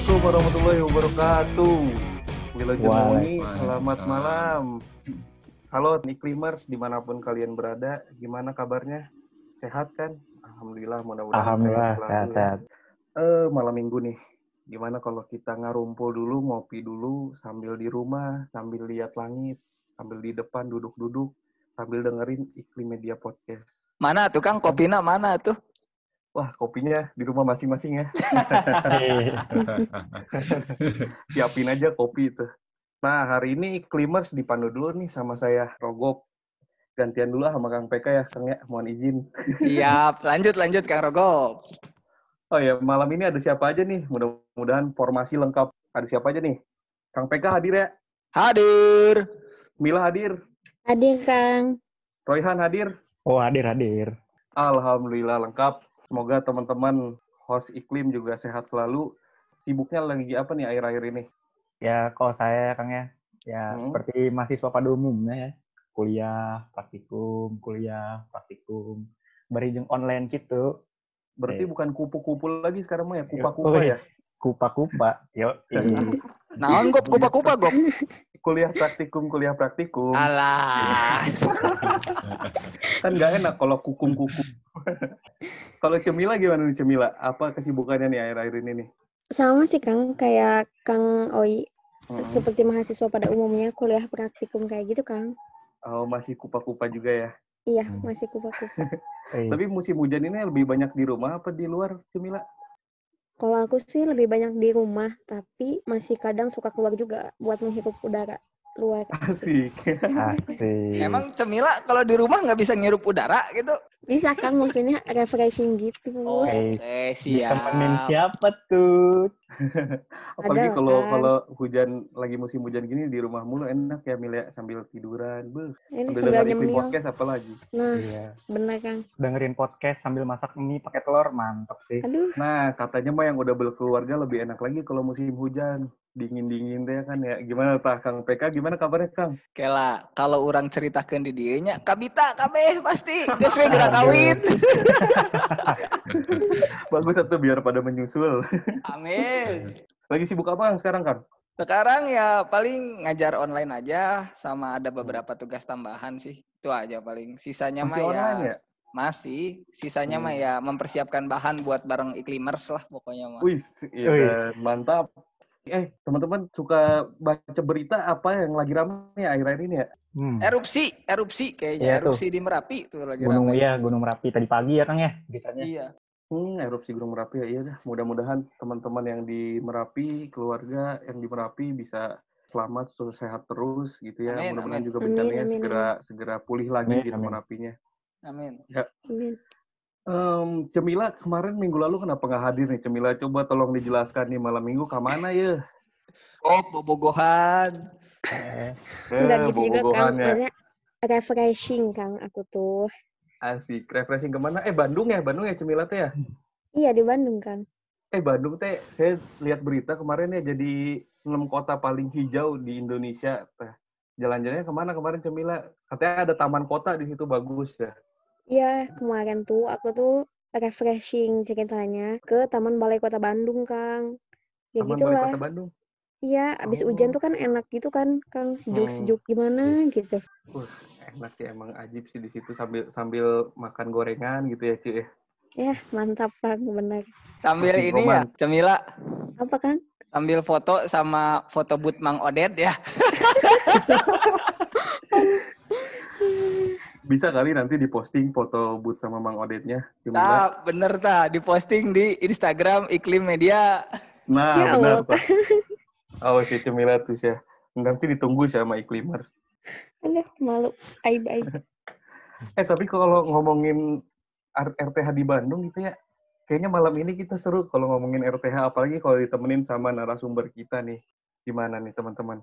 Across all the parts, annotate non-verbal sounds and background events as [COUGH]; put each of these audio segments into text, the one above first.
Assalamualaikum warahmatullahi wabarakatuh. Milo Jemuni, selamat malam. Halo Niklimers, di mana pun kalian berada, gimana kabarnya? Sehat kan? Alhamdulillah, mudah-mudahan Alhamdulillah selalu ya. sehat-sehat. Eh, malam minggu nih. Gimana kalau kita ngarumpul dulu, ngopi dulu, sambil di rumah, sambil lihat langit, sambil di depan duduk-duduk, sambil dengerin Iklim Media Podcast. Mana tuh Kang kopina mana tuh? Wah, kopinya di rumah masing-masing ya. [LAUGHS] Siapin aja kopi itu. Nah, hari ini Klimers dipandu dulu nih sama saya, Rogop. Gantian dulu sama Kang PK ya, Kang ya. Mohon izin. Siap, lanjut lanjut Kang Rogo. Oh ya, malam ini ada siapa aja nih? Mudah-mudahan formasi lengkap. Ada siapa aja nih? Kang PK hadir ya? Hadir. Mila hadir? Hadir, Kang. Royhan hadir? oh hadir hadir. Alhamdulillah lengkap. Semoga teman-teman host iklim juga sehat selalu. Sibuknya lagi apa nih akhir-akhir ini? Ya kalau saya Kang ya, ya Hmm. seperti mahasiswa pada umumnya ya, kuliah, praktikum, kuliah, praktikum, berijeng online gitu. Berarti Eh. bukan kupu-kupu lagi sekarang mah ya, kupa-kupa ya? Kupa-kupa. Yo, [LAUGHS] Naon gop kupa-kupa gop. Kuliah praktikum, kuliah praktikum. Alah. [LAUGHS] kan nggak enak kalau kukum-kukum. [LAUGHS] kalau Cemila gimana nih Cemila? Apa kesibukannya nih akhir-akhir ini nih? Sama sih, Kang. Kayak Kang Oi. Hmm. Seperti mahasiswa pada umumnya, kuliah praktikum kayak gitu, Kang. Oh, masih kupa-kupa juga ya. Iya, Hmm. masih kupa-kupa. [LAUGHS] Tapi musim hujan ini lebih banyak di rumah apa di luar Cemila? Kalau aku sih lebih banyak di rumah, tapi masih kadang suka keluar juga buat menghirup udara luar. Asik. [LAUGHS] asik. Emang Cemila kalau di rumah nggak bisa ngirup udara gitu? Bisa, Kang, maksudnya refreshing gitu. Oke. Oke, siap. ditemenin siapa tuh? [LAUGHS] Apalagi kalau kan. kalau hujan lagi musim hujan gini di rumah mulu enak ya Mila sambil tiduran. Beuh, Ini sambil iklim nyemil. podcast apalagi. Nah, Iya. bener, Kang. Dengerin podcast sambil masak mie pakai telur, mantep sih. Aduh, Nah, katanya mah yang udah berkeluarga lebih enak lagi kalau musim hujan. Dingin-dingin deh kan ya. Gimana Pak Kang PK? Gimana kabarnya Kang? Kela, kalau orang ceritakan di dia nya, kabita kabeh pasti. Geus we gerak kawin. [LAUGHS] Bagus satu biar pada menyusul. Amin. Lagi sibuk apa sekarang Kang? Sekarang ya paling ngajar online aja sama ada beberapa tugas tambahan sih. Itu aja paling. Sisanya Masih mah ya ya? masih. Sisanya Hmm. mah ya mempersiapkan bahan buat bareng iklimers lah pokoknya mah. Wih, iya Wih. mantap. Eh, teman-teman suka baca berita apa yang lagi ramai ya akhir-akhir ini ya? Hmm. Erupsi, erupsi kayaknya tuh. erupsi di Merapi tuh lagi Gunung ramai. ya, Gunung Merapi tadi pagi ya Kang ya, beritanya. Iya. Hmm, erupsi Gunung Merapi ya. Iya dah, mudah-mudahan teman-teman yang di Merapi, keluarga yang di Merapi bisa selamat, selalu sehat terus gitu ya. Mudah-mudahan juga bencananya amin, segera segera pulih lagi Amin, gitu amin. Merapinya. Amin. amin. Em, Cemila kemarin minggu lalu kenapa nggak hadir nih? Cemila coba tolong dijelaskan nih malam minggu ke mana ya? Oh, bobogohan. Eh, Enggak Eh, gitu juga, Kang. Maksudnya refreshing, Kang, aku tuh. Asik, refreshing ke mana? Eh Bandung ya, Bandung ya Cemila teh ya? Iya, di Bandung, Kang. Eh Bandung teh, saya lihat berita kemarin ya jadi enam kota paling hijau di Indonesia. Teh. Jalan-jalannya ke mana kemarin Cemila? Katanya ada taman kota di situ bagus ya. Iya, kemarin tuh aku tuh refreshing ceritanya ke Taman Balai Kota Bandung, Kang. Ya Taman Balai gitulah. Kota Bandung. Iya, abis Oh. hujan tuh kan enak gitu kan, Kang, sejuk-sejuk gimana gitu. Enak ya emang ajib sih di situ sambil sambil makan gorengan gitu ya cuy. ya. Ya, mantap, Kang, benar. Sambil Makin ini ya, roman. Cemila Apa, Kang? sambil foto sama foto boot Mang Odet ya. [LAUGHS] Bisa kali nanti diposting foto but sama Mang Odetnya. Cemila. Nah, bener ta, diposting di Instagram Iklim Media. Nah, Ya benar. Pak. Oh si Cemila tuh [LAUGHS] ya. Nanti ditunggu sama iklimers. Aduh, malu. Aib-aib. [LAUGHS] Eh tapi kalau ngomongin RTH di Bandung gitu ya, kayaknya malam ini kita seru kalau ngomongin RTH, apalagi kalau ditemenin sama narasumber kita nih. Gimana nih teman-teman?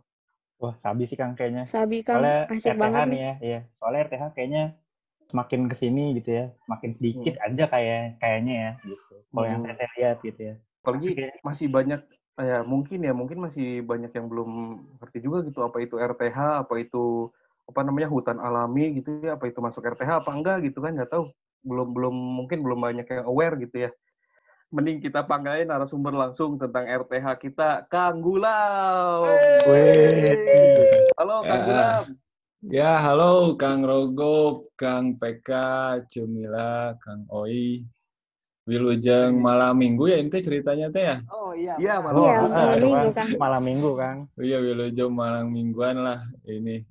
Wah, sabi sih Kang kayaknya. Sabi, Kang, Soalnya asik RTH banget nih ya, iya. Soalnya RTH kayaknya semakin ke sini gitu ya, semakin sedikit aja kayak kayaknya ya gitu. Kalau yang Hmm. saya, saya lihat gitu ya. Apalagi masih banyak ya mungkin ya mungkin masih banyak yang belum ngerti juga gitu apa itu RTH, apa itu apa namanya hutan alami gitu ya, apa itu masuk RTH apa enggak gitu kan nggak tahu. Belum belum mungkin belum banyak yang aware gitu ya. mending kita panggilin narasumber langsung tentang RTH kita, Kang Gulam. Halo Kang Ya. Gulam. Ya, halo Kang Rogo, Kang PK, Cemila, Kang Oi. Wilujeng malam minggu ya ini ceritanya teh ya. Oh iya. Iya. Malam Iya, ah, malam itu minggu, kan Kang. malam minggu, Kang. Oh iya, Wilujeng malam mingguan lah ini.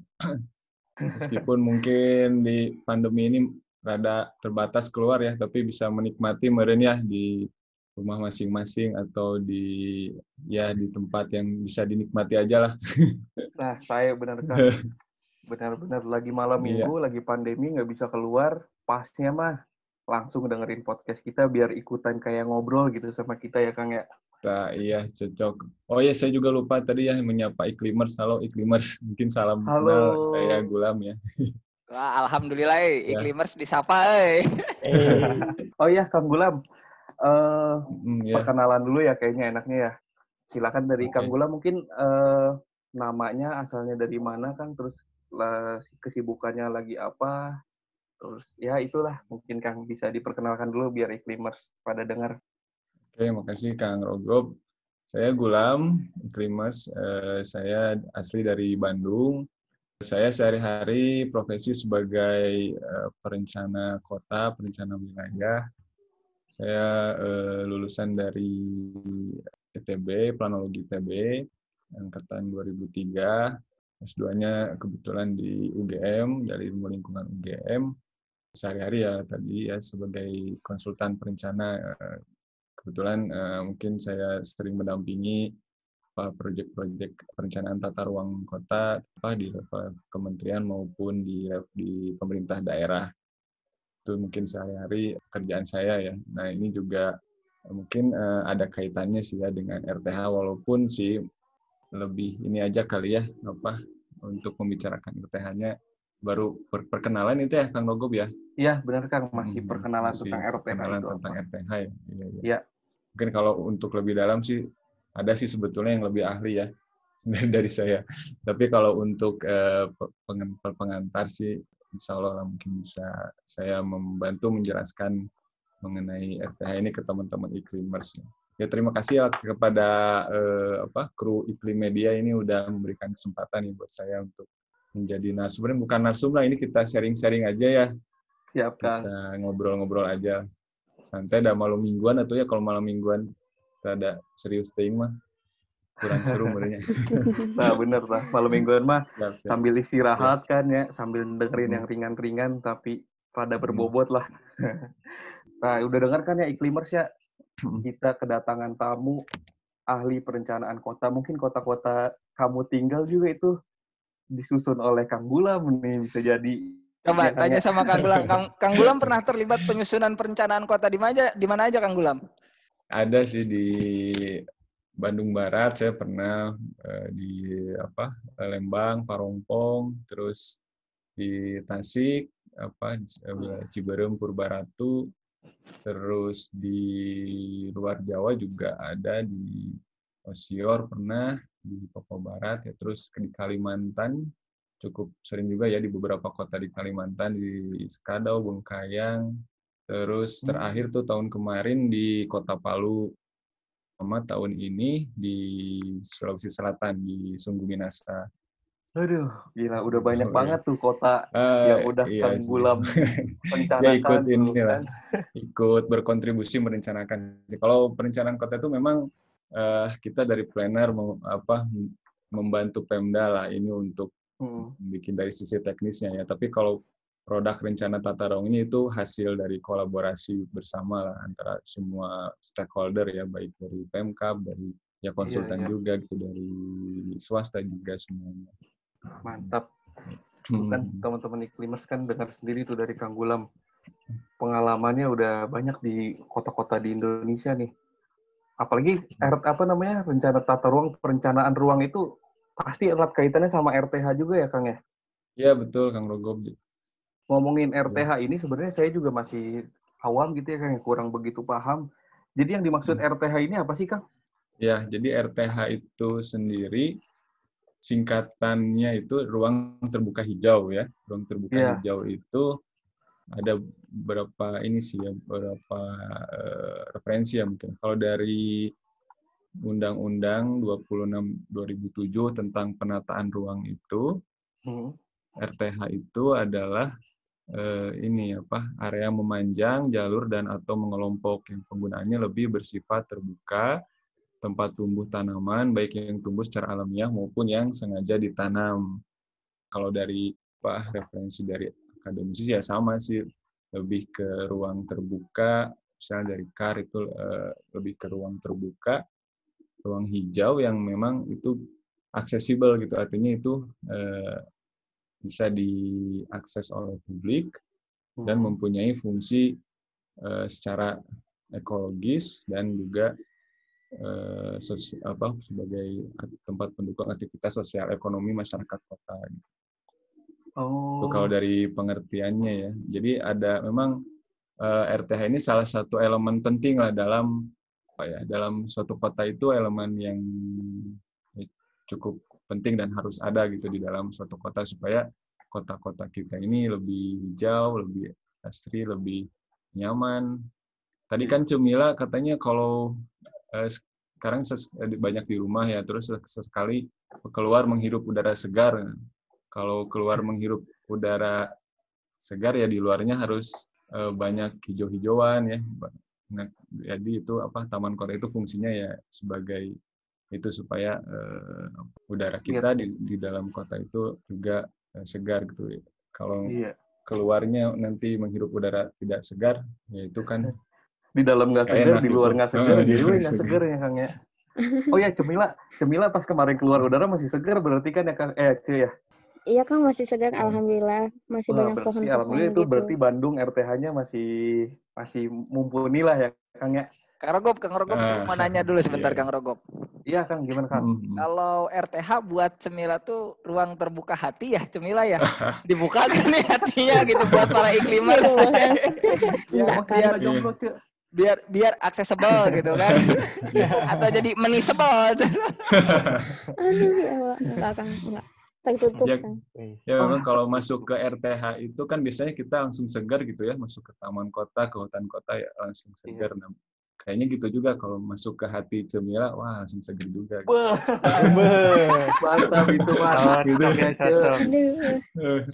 Meskipun mungkin di pandemi ini rada terbatas keluar ya, tapi bisa menikmati meren ya di rumah masing-masing atau di ya di tempat yang bisa dinikmati aja lah. [LAUGHS] Nah, saya benar kan. [LAUGHS] Benar-benar lagi malam Iya. minggu, lagi pandemi, nggak bisa keluar. Pasnya mah langsung dengerin podcast kita biar ikutan kayak ngobrol gitu sama kita ya Kang ya. Nah, iya cocok. Oh iya saya juga lupa tadi ya menyapa iklimers. Halo iklimers, mungkin salam Halo. kenal saya Gulam ya. Wah, alhamdulillah eh, Ya. iklimers disapa eh. Eh, Oh iya Kang Gulam, eh Hmm, ya. perkenalan dulu ya kayaknya enaknya ya. Silakan dari Kang Oke. Gulam mungkin eh, namanya asalnya dari mana Kang, terus lah, kesibukannya lagi apa, terus ya itulah mungkin Kang bisa diperkenalkan dulu biar iklimers pada dengar. Oke, makasih Kang Rogob. Saya Gulam, iklimers. Eh, saya asli dari Bandung. Saya sehari-hari profesi sebagai eh, perencana kota, perencana wilayah. Saya eh, lulusan dari ITB, Planologi ITB, angkatan 2003. S2-nya kebetulan di UGM, dari ilmu lingkungan UGM. Sehari-hari ya tadi ya sebagai konsultan perencana kebetulan eh, mungkin saya sering mendampingi proyek-proyek perencanaan tata ruang kota apa di level kementerian maupun di di pemerintah daerah itu mungkin sehari-hari kerjaan saya ya nah ini juga mungkin eh, ada kaitannya sih ya dengan RTH walaupun sih lebih ini aja kali ya apa untuk membicarakan RTH-nya baru per- perkenalan itu ya Kang Rogob ya Iya benar Kang, masih Hmm, perkenalan masih tentang RTH perkenalan itu tentang apa. RTH ya. Iya, iya. Mungkin kalau untuk lebih dalam sih ada sih sebetulnya yang lebih ahli ya [LAUGHS] dari, saya. Tapi kalau untuk eh, pe- pengen- pengantar sih insya Allah lah mungkin bisa saya membantu menjelaskan mengenai RTH ini ke teman-teman iklimers. Ya. Terima kasih ya kepada eh, apa kru iklim media ini udah memberikan kesempatan nih buat saya untuk menjadi narsum. Sebenarnya bukan narsum lah ini kita sharing-sharing aja ya Siap Kang. kita ngobrol-ngobrol aja santai ada malam mingguan atau ya kalau malam mingguan ada serius ting mah kurang seru menurutnya [LAUGHS] Nah bener lah, malam mingguan mah Siap, siap. sambil istirahat kan ya, sambil dengerin Hmm. yang ringan-ringan tapi rada berbobot lah. [LAUGHS] nah, udah denger kan ya iklimers ya, Hmm. kita kedatangan tamu ahli perencanaan kota. Mungkin kota-kota kamu tinggal juga itu disusun oleh Kang Gulam nih bisa jadi. Coba Kang, tanya ya. sama Kang Gulam. Kang, [LAUGHS] Kang Gulam pernah terlibat penyusunan perencanaan kota di mana di mana aja Kang Gulam? ada sih di Bandung Barat saya pernah eh, di apa Lembang Parongpong terus di Tasik apa eh, Ciberem Purbaratu terus di luar Jawa juga ada di Osior pernah di Papua Barat ya terus di Kalimantan cukup sering juga ya di beberapa kota di Kalimantan di Skadau Bengkayang terus Hmm. terakhir tuh tahun kemarin di Kota Palu sama tahun ini di Sulawesi Selatan di Sungguh Minasa Aduh, gila udah banyak Oh, iya. banget tuh kota Eh, yang udah iya Kang. Gulam [LAUGHS] ya ikut ini lah kan. ikut berkontribusi merencanakan kalau perencanaan kota itu memang eh, kita dari planner mau apa membantu Pemda lah ini untuk Hmm. bikin dari sisi teknisnya ya tapi kalau produk rencana tata ruang ini itu hasil dari kolaborasi bersama lah antara semua stakeholder ya baik dari Pemkab dari ya konsultan iya. juga gitu dari swasta juga semuanya Mantap. Tuh kan Hmm. teman-teman iklimers kan dengar sendiri tuh dari Kang Gulam pengalamannya udah banyak di kota-kota di Indonesia nih. Apalagi R, apa namanya rencana tata ruang perencanaan ruang itu pasti erat kaitannya sama RTH juga ya Kang ya. ya betul Kang Rogob Ngomongin RTH ini sebenarnya saya juga masih awam gitu ya Kang, yang kurang begitu paham. Jadi yang dimaksud RTH ini apa sih Kang? Ya, jadi RTH itu sendiri singkatannya itu ruang terbuka hijau ya. Ruang terbuka Iya. hijau itu ada beberapa ini sih ya, beberapa uh, referensi ya mungkin. Kalau dari Undang-Undang 26 2007 tentang penataan ruang itu, hmm. RTH itu adalah uh, ini apa area memanjang, jalur dan atau mengelompok yang penggunaannya lebih bersifat terbuka, tempat tumbuh tanaman baik yang tumbuh secara alamiah maupun yang sengaja ditanam. Kalau dari apa referensi dari akademisi ya sama sih lebih ke ruang terbuka misalnya dari CAR itu uh, lebih ke ruang terbuka ruang hijau yang memang itu aksesibel gitu artinya itu uh, bisa diakses oleh publik dan hmm. mempunyai fungsi uh, secara ekologis dan juga uh, apa sebagai tempat pendukung aktivitas sosial ekonomi masyarakat kota. Gitu. Oh. Itu kalau dari pengertiannya ya. Jadi ada memang eh, RTH ini salah satu elemen penting lah dalam ya dalam suatu kota itu elemen yang cukup penting dan harus ada gitu di dalam suatu kota supaya kota-kota kita ini lebih hijau, lebih asri, lebih nyaman. Tadi kan Cemila katanya kalau eh, sekarang banyak di rumah ya, terus sesekali keluar menghirup udara segar kalau keluar menghirup udara segar ya di luarnya harus uh, banyak hijau-hijauan ya. Nah, jadi itu apa taman kota itu fungsinya ya sebagai itu supaya uh, udara kita iya. di, di dalam kota itu juga uh, segar gitu. Ya. Kalau iya. keluarnya nanti menghirup udara tidak segar, ya itu kan [LAUGHS] di dalam nggak segar, di luar nggak segar, di luar nggak segar ya Kang ya. Oh ya Cemila, Cemila pas kemarin keluar udara masih segar berarti kan ya Kang eh ya Iya kan masih segar hmm. alhamdulillah masih Wah, banyak pohon-pohon alhamdulillah itu gitu. berarti Bandung RTH-nya masih masih mumpuni lah ya Kang ya. Kang Rogop, Kang Rogop uh, mau nanya dulu sebentar iya. Kang Rogop. Iya Kang, gimana Kang? Hmm. Kalau RTH buat Cemila tuh ruang terbuka hati ya Cemila ya. [LAUGHS] Dibuka kan nih hatinya gitu buat para iklimers. Iya, biar jomblo biar biar aksesibel gitu kan [LAUGHS] atau jadi menisable aduh ya enggak kang enggak tertutup ya, kan. Ya memang kalau masuk ke RTH itu kan biasanya kita langsung segar gitu ya, masuk ke taman kota, ke hutan kota ya langsung iya. segar. Iya. Nah, kayaknya gitu juga kalau masuk ke hati Cemila, wah langsung segar juga. Gitu. Mantap itu mas. gitu.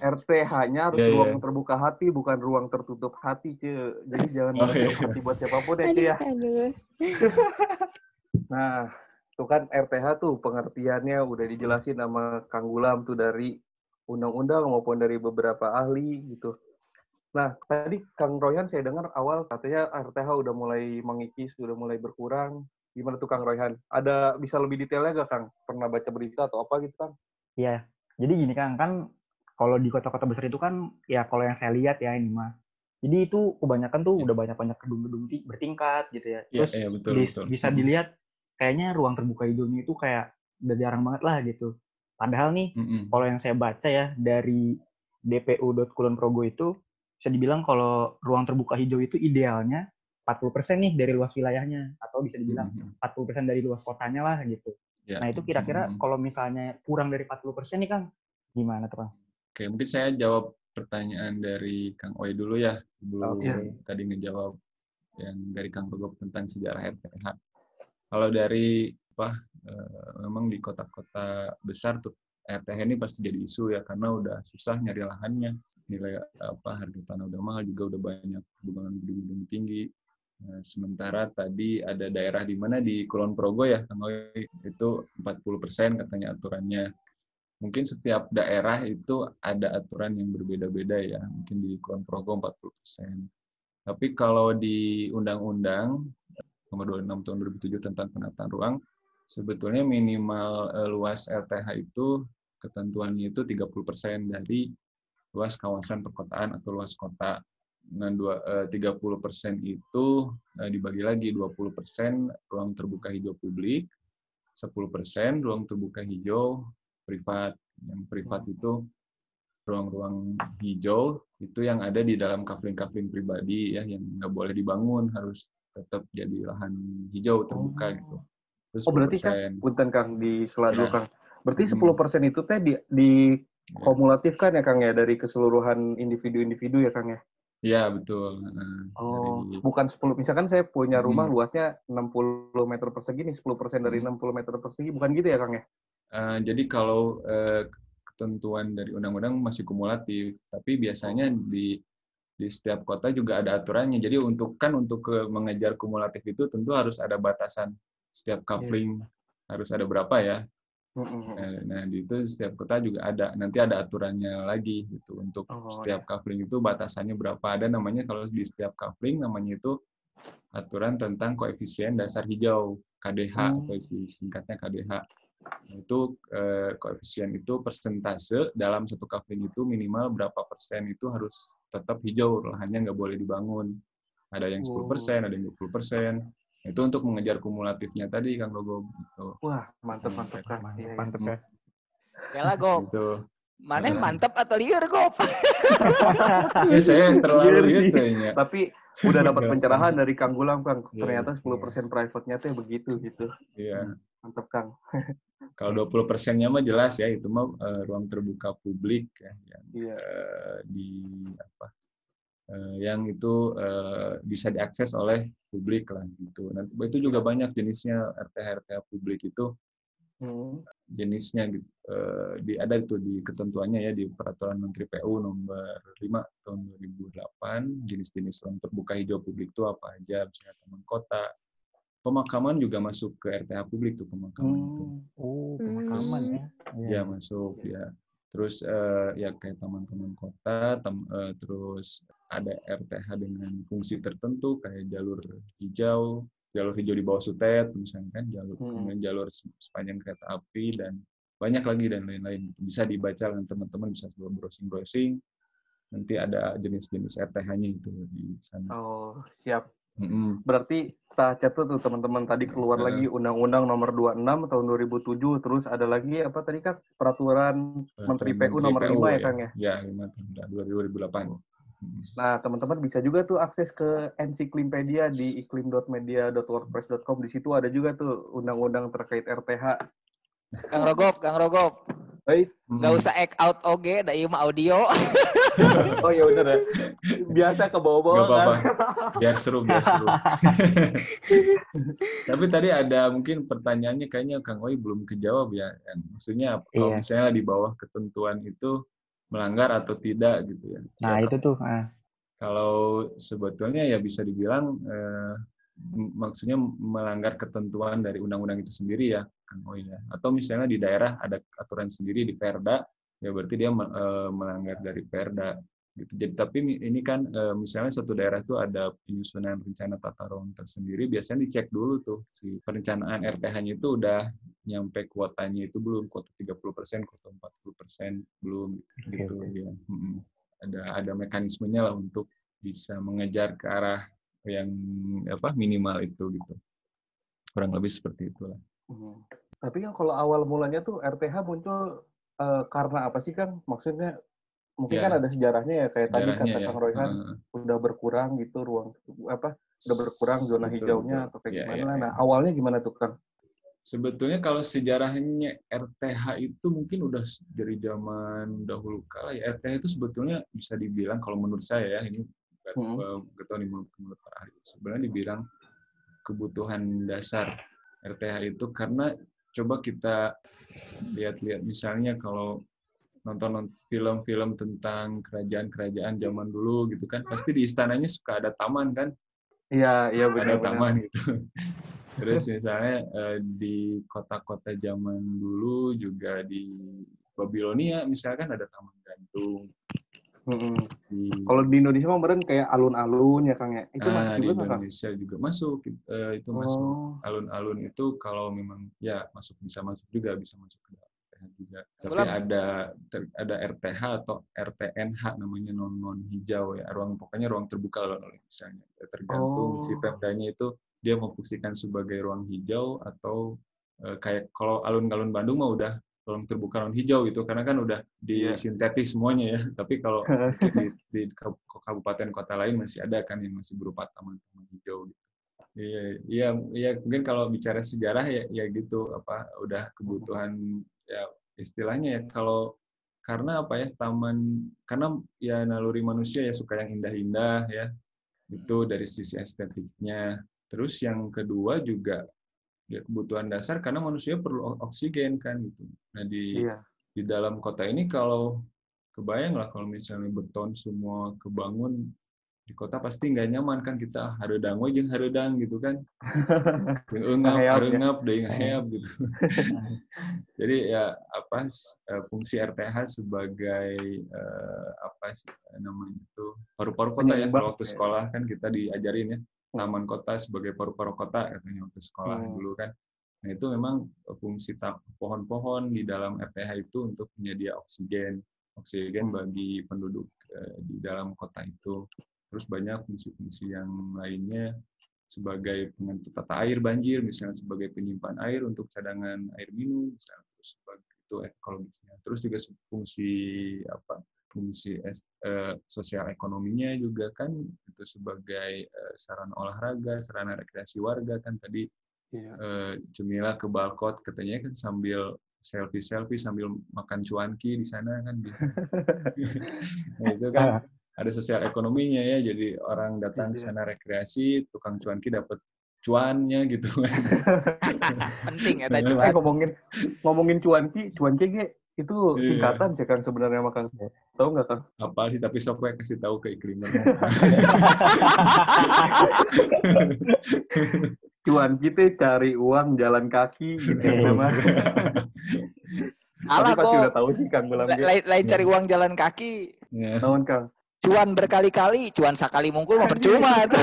RTH-nya harus yeah, ruang yeah. terbuka hati, bukan ruang tertutup hati, ce. Jadi jangan oh, yeah. hati buat siapa pun ya, ya. [LAUGHS] nah, Tuh kan RTH tuh pengertiannya udah dijelasin sama Kang Gulam tuh dari undang-undang maupun dari beberapa ahli gitu. Nah, tadi Kang Royhan saya dengar awal katanya RTH udah mulai mengikis, udah mulai berkurang. Gimana tuh Kang Royhan? Ada bisa lebih detailnya gak Kang? Pernah baca berita atau apa gitu Kang? Iya, jadi gini Kang, kan kalau di kota-kota besar itu kan ya kalau yang saya lihat ya ini mah. Jadi itu kebanyakan tuh udah banyak-banyak gedung-gedung bertingkat gitu ya. Iya, Terus ya, ya, betul, di, betul. bisa dilihat kayaknya ruang terbuka hijaunya itu kayak udah jarang banget lah gitu. Padahal nih, mm -hmm. kalau yang saya baca ya dari dpu.kulonprogo itu bisa dibilang kalau ruang terbuka hijau itu idealnya 40% nih dari luas wilayahnya atau bisa dibilang mm -hmm. 40% dari luas kotanya lah gitu. Yeah. Nah, itu kira-kira mm -hmm. kalau misalnya kurang dari 40% nih Kang, gimana tuh Kang? Oke, mungkin saya jawab pertanyaan dari Kang Oi dulu ya, sebelum okay. tadi ngejawab yang dari Kang Rogop tentang sejarah RTH. Kalau dari apa uh, memang di kota-kota besar tuh RTH ini pasti jadi isu ya karena udah susah nyari lahannya. Nilai apa harga tanah udah mahal juga udah banyak hubungan gedung-gedung tinggi. Nah, sementara tadi ada daerah di mana? Di Kulon Progo ya itu 40% katanya aturannya. Mungkin setiap daerah itu ada aturan yang berbeda-beda ya mungkin di Kulon Progo 40% tapi kalau di undang-undang nomor 26 tahun 2007 tentang penataan ruang, sebetulnya minimal uh, luas LTH itu ketentuannya itu 30% dari luas kawasan perkotaan atau luas kota. Nah, dua, uh, 30% itu uh, dibagi lagi 20% ruang terbuka hijau publik, 10% ruang terbuka hijau privat. Yang privat itu ruang-ruang hijau itu yang ada di dalam kafling-kafling pribadi ya yang nggak boleh dibangun harus tetap jadi lahan hijau terbuka oh. gitu. Terus oh berarti kan, punten Kang di seladu ya. Kang. Berarti hmm. 10% itu teh di, di ya. kumulatif kan ya Kang ya dari keseluruhan individu-individu ya Kang ya? Iya, betul. oh, dari... bukan 10. Misalkan saya punya rumah hmm. luasnya 60 meter persegi nih, 10% dari hmm. 60 meter persegi. Bukan gitu ya, Kang ya? Uh, jadi kalau uh, ketentuan dari undang-undang masih kumulatif, tapi biasanya di di setiap kota juga ada aturannya. Jadi untuk kan untuk ke mengejar kumulatif itu tentu harus ada batasan setiap iya. coupling yeah. harus ada berapa ya. Nah, nah, di itu setiap kota juga ada. Nanti ada aturannya lagi gitu untuk oh, setiap ya. coupling itu batasannya berapa. Ada namanya kalau di setiap coupling namanya itu aturan tentang koefisien dasar hijau KDH hmm. atau singkatnya KDH. Nah, itu eh, koefisien itu persentase dalam satu coupling itu minimal berapa persen itu harus tetap hijau lahannya nggak boleh dibangun. Ada yang 10 persen, ada yang 20 persen itu untuk mengejar kumulatifnya tadi Kang Rogo gitu. Wah, mantep mantep kan. Mantep, iya, mantep ya. Ya lah Gop. Gitu. Mana yang mantep atau liar Gop? [LAUGHS] ya saya yang terlalu liar kayaknya. Tapi udah dapat pencerahan dari Kang Gulam Kang. Iya, Ternyata 10% iya. private-nya tuh begitu gitu. Iya. Mantep Kang. [LAUGHS] Kalau 20 persennya mah jelas ya itu mah uh, ruang terbuka publik ya yang yeah. uh, di apa uh, yang itu uh, bisa diakses oleh publik lah gitu. Nanti itu juga banyak jenisnya RTH RTH publik itu hmm. jenisnya gitu. Uh, di ada itu di ketentuannya ya di peraturan Menteri PU nomor 5 tahun 2008 jenis-jenis ruang terbuka hijau publik itu apa aja misalnya taman kota pemakaman juga masuk ke RTH publik tuh pemakaman hmm. itu. Oh, pemakaman ya. Ya, masuk ya. Terus uh, ya kayak taman-taman kota, tem, uh, terus ada RTH dengan fungsi tertentu kayak jalur hijau, jalur hijau di bawah sutet misalnya kan jalur hmm. jalur sepanjang kereta api dan banyak lagi dan lain-lain bisa dibaca dengan teman-teman bisa browsing-browsing nanti ada jenis-jenis RTH-nya itu di sana. Oh siap. Mm-hmm. Berarti kita catat tuh teman-teman tadi keluar uh, lagi Undang-Undang Nomor 26 tahun 2007 terus ada lagi apa tadi kan peraturan Menteri PU Nomor PU, 5 ya, ya Kang ya? Ya 5 tahun 2008. Nah, teman-teman bisa juga tuh akses ke ensiklimpedia di iklim.media.wordpress.com. Di situ ada juga tuh undang-undang terkait RTH. Kang Rogop, Kang Rogop. Baik. Gak usah act out oge, da mah audio. [LAUGHS] oh ya udah deh. Biasa ke bawah-bawah kan. [LAUGHS] Biar seru, biar seru. [LAUGHS] Tapi tadi ada mungkin pertanyaannya kayaknya Kang Oi belum kejawab ya. Maksudnya kalau iya. misalnya di bawah ketentuan itu melanggar atau tidak gitu ya. Nah ya, itu tuh. Ah. Kalau sebetulnya ya bisa dibilang eh, maksudnya melanggar ketentuan dari undang-undang itu sendiri ya, Kang Oi ya. Atau misalnya di daerah ada aturan sendiri di Perda, ya berarti dia eh, melanggar dari Perda gitu. Jadi tapi ini kan e, misalnya satu daerah itu ada penyusunan rencana tata ruang tersendiri, biasanya dicek dulu tuh si perencanaan RTH-nya itu udah nyampe kuotanya itu belum kuota 30%, kuota 40% belum gitu okay. ya. Ada ada mekanismenya lah untuk bisa mengejar ke arah yang apa minimal itu gitu. Kurang lebih seperti itulah. Hmm. Tapi kan kalau awal mulanya tuh RTH muncul uh, karena apa sih kan? Maksudnya mungkin yeah. kan ada sejarahnya ya kayak sejarahnya, tadi kata ya. Kang Roy kan uh. udah berkurang gitu ruang apa udah berkurang zona betul, hijaunya betul. atau kayak yeah, gimana. Yeah, nah, yeah. awalnya gimana tuh Kang? Sebetulnya kalau sejarahnya RTH itu mungkin udah dari zaman dahulu kala ya RTH itu sebetulnya bisa dibilang kalau menurut saya ya ini hmm. menurut Pak Ari sebenarnya dibilang kebutuhan dasar RTH itu karena coba kita lihat-lihat misalnya kalau nonton film-film tentang kerajaan-kerajaan zaman dulu gitu kan pasti di istananya suka ada taman kan? Iya iya benar ada taman gitu. [LAUGHS] Terus misalnya eh, di kota-kota zaman dulu juga di Babilonia misalkan ada taman gantung Hmm. Di... Kalau di Indonesia kemarin kayak alun-alun ya Kang ya. Itu nah, masuk juga di Indonesia kan? juga masuk. Uh, itu oh. masuk. Alun-alun itu kalau memang ya masuk bisa masuk juga bisa masuk ke juga. Tapi ada ada RTH atau RTNH namanya non non hijau ya. Ruang pokoknya ruang terbuka loh misalnya. Ya, tergantung oh. si perdanya itu dia mau fungsikan sebagai ruang hijau atau uh, kayak kalau alun-alun Bandung mah udah ruang terbuka ruang hijau gitu karena kan udah di yeah. sintetis semuanya ya. Tapi kalau [LAUGHS] di, di kabupaten kota lain masih ada kan yang masih berupa taman-taman hijau gitu. Iya, iya, iya. Mungkin kalau bicara sejarah ya, ya gitu apa, udah kebutuhan ya istilahnya ya kalau karena apa ya taman karena ya naluri manusia ya suka yang indah-indah ya itu dari sisi estetiknya terus yang kedua juga ya kebutuhan dasar karena manusia perlu oksigen kan gitu nah di iya. di dalam kota ini kalau kebayang lah kalau misalnya beton semua kebangun di kota pasti nggak nyaman kan kita harudang jeung harudang gitu kan. [LAUGHS] Engap harengap deh ngaheap gitu. [LAUGHS] Jadi ya apa eh, fungsi RTH sebagai uh, apa namanya itu paru-paru kota ya. Kalau waktu sekolah kan kita diajarin ya taman kota sebagai paru-paru kota katanya waktu sekolah hmm. dulu kan nah itu memang fungsi pohon-pohon di dalam RTH itu untuk menyedia oksigen oksigen bagi penduduk uh, di dalam kota itu terus banyak fungsi-fungsi yang lainnya sebagai penentu tata air banjir, misalnya sebagai penyimpan air untuk cadangan air minum, misalnya terus sebagai itu ekologisnya. Terus juga fungsi apa? fungsi eh, sosial ekonominya juga kan itu sebagai eh, sarana olahraga, sarana rekreasi warga kan tadi yeah. eh, Jemila ke balkot katanya kan sambil selfie selfie sambil makan cuanki di sana kan [LAUGHS] nah, itu kan ada sosial ekonominya ya jadi orang datang ke iya. sana rekreasi tukang cuanki dapat cuannya gitu kan. [LAUGHS] Penting ya cuan. Eh, ngomongin ngomongin cuanki cuanki itu iya. singkatan sih kan sebenarnya makan tahu nggak kan apa sih tapi sok gue kasih tahu ke iklimnya [LAUGHS] cuan kita cari uang jalan kaki gitu ya nama Alah, pasti udah tahu sih Kang Lain, lain cari uang jalan kaki. Ya. Tahun Kang cuan berkali-kali, cuan sekali mungkul mau percuma itu. [LAUGHS]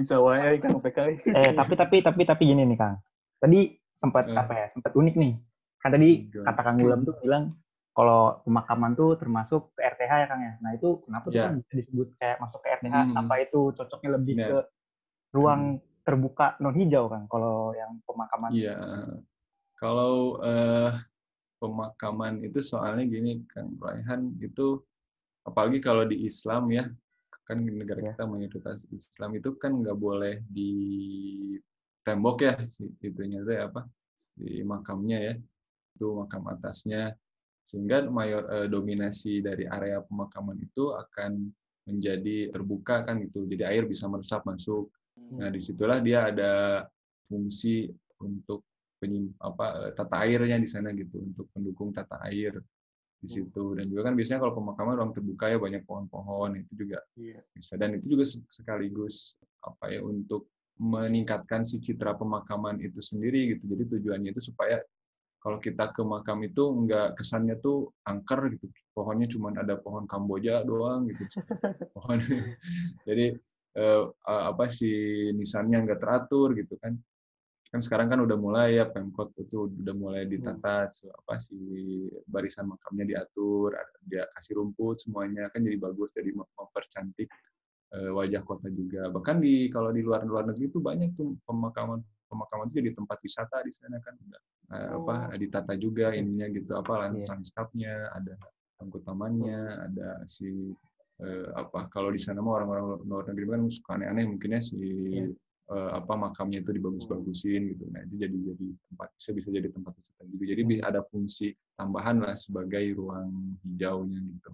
Bisa wae Kang PKI. Eh, tapi tapi tapi tapi gini nih Kang. Tadi sempat eh. apa ya? Sempat unik nih. Kan tadi kata Kang Gulam tuh bilang kalau pemakaman tuh termasuk ke RTH ya Kang ya. Nah, itu kenapa tuh yeah. kan bisa disebut kayak masuk ke RTH? Hmm. Apa itu cocoknya lebih yeah. ke ruang hmm. terbuka non hijau kan kalau yang pemakaman? Iya. Yeah. Kalau uh, pemakaman itu soalnya gini Kang Raihan itu apalagi kalau di Islam ya kan negara ya. kita mayoritas Islam itu kan nggak boleh di tembok ya itunya itu apa di makamnya ya itu makam atasnya sehingga mayor eh, dominasi dari area pemakaman itu akan menjadi terbuka kan gitu jadi air bisa meresap masuk nah hmm. di situlah dia ada fungsi untuk penyim, apa eh, tata airnya di sana gitu untuk pendukung tata air di hmm. situ dan juga kan biasanya kalau pemakaman ruang terbuka ya banyak pohon-pohon itu juga yeah. bisa dan itu juga sekaligus apa ya untuk meningkatkan si citra pemakaman itu sendiri gitu. Jadi tujuannya itu supaya kalau kita ke makam itu enggak kesannya tuh angker gitu. Pohonnya cuma ada pohon kamboja doang gitu. [LAUGHS] Pohon. Jadi eh, apa si nisannya enggak teratur gitu kan. Kan sekarang kan udah mulai ya pemkot itu udah mulai hmm. ditata apa sih barisan makamnya diatur dia kasih rumput semuanya kan jadi bagus jadi mempercantik wajah kota juga bahkan di kalau di luar luar negeri itu banyak tuh pemakaman pemakaman itu jadi tempat wisata di sana kan udah uh, oh. apa ditata juga ininya gitu apa landscape-nya iya. ada angkut tamannya hmm. ada si uh, apa kalau di sana mah orang-orang luar negeri kan suka aneh-aneh mungkinnya si yeah uh, apa makamnya itu dibagus-bagusin gitu. Nah itu jadi jadi tempat bisa bisa jadi tempat wisata juga. Jadi ada fungsi tambahan lah sebagai ruang hijaunya gitu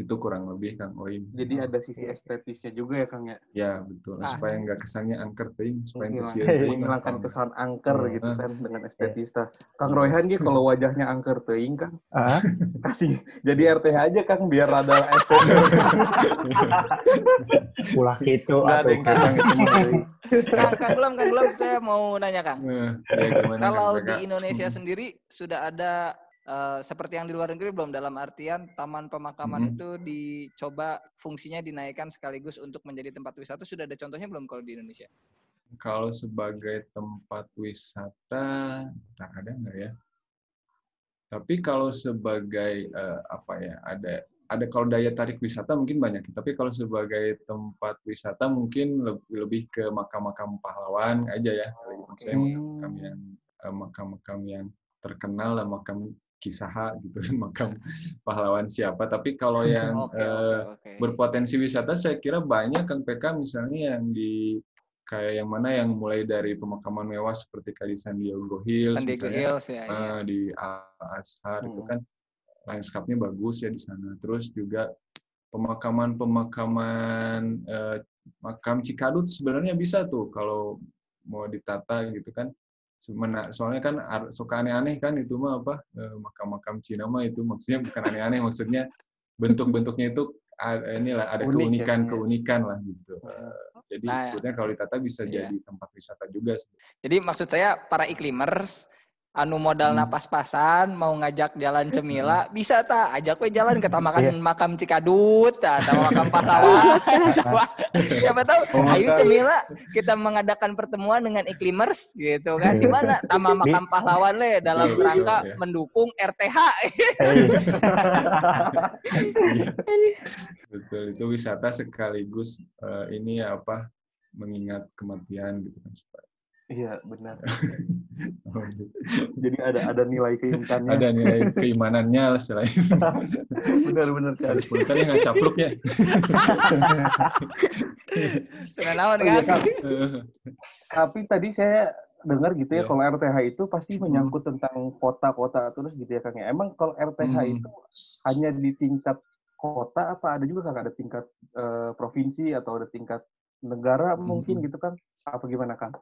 itu kurang lebih Kang Oim. Jadi ada sisi estetisnya juga ya Kang ya? Ya betul, nah, supaya nggak kesannya angker ting, supaya kesian menghilangkan kesan angker uh, gitu kan dengan estetis. Kang Royhan gitu kalau wajahnya angker ting Kang, uh? [LAUGHS] kasih jadi RTH aja Kang biar ada estetis. [LAUGHS] Pulah gitu. Nggak ada yang Kang itu. Kang, Kang Gulam, Kang Gulam, saya mau nanya Kang. Uh, ya, kalau di Indonesia sendiri sudah ada Uh, seperti yang di luar negeri belum dalam artian taman pemakaman hmm. itu dicoba fungsinya dinaikkan sekaligus untuk menjadi tempat wisata sudah ada contohnya belum kalau di Indonesia? Kalau sebagai tempat wisata tak ada nggak ya? Tapi kalau sebagai uh, apa ya ada ada kalau daya tarik wisata mungkin banyak, tapi kalau sebagai tempat wisata mungkin lebih, lebih ke makam-makam pahlawan aja ya. Okay. makam yang eh, makam-makam yang terkenal lah makam kisah gitu makam pahlawan siapa tapi kalau [LAUGHS] yang okay, uh, okay, okay. berpotensi wisata saya kira banyak kan PK misalnya yang di kayak yang mana yang mulai dari pemakaman mewah seperti kayak di San Diego Hills, San Diego Hills ya, uh, di Ashar hmm. itu kan landscape-nya bagus ya di sana. Terus juga pemakaman-pemakaman eh, makam Cikadut sebenarnya bisa tuh kalau mau ditata gitu kan. Soalnya kan suka aneh-aneh kan itu mah apa eh, makam-makam Cina mah itu maksudnya bukan aneh-aneh [LAUGHS] maksudnya bentuk-bentuknya itu inilah ada keunikan-keunikan ya. lah gitu. Jadi nah, sebetulnya kalau ditata bisa iya. jadi tempat wisata juga. Jadi maksud saya para iklimers anu modal hmm. napas-pasan mau ngajak jalan cemila hmm. bisa tak ajak gue jalan ke tamakan yeah. makam Cikadut atau makam [LAUGHS] pahlawan. Coba. Siapa tahu oh, ayo cemila kita mengadakan pertemuan dengan iklimers gitu kan. Di mana? Tama makam pahlawan le dalam rangka mendukung RTH betul itu wisata sekaligus uh, ini apa mengingat kematian gitu kan supaya Iya benar. Jadi ada ada nilai keimanannya. Ada nilai keimanannya selain. [LAUGHS] Benar-benar kan. Bukan yang capluk ya. Kenawan kan. Tapi tadi saya dengar gitu ya, yeah. kalau RTH itu pasti hmm. menyangkut hmm. tentang kota-kota terus gitu ya Kang ya. Emang kalau RTH hmm. itu hanya di tingkat kota apa ada juga Kang ada tingkat uh, provinsi atau ada tingkat negara hmm. mungkin gitu kan? Apa gimana Kang?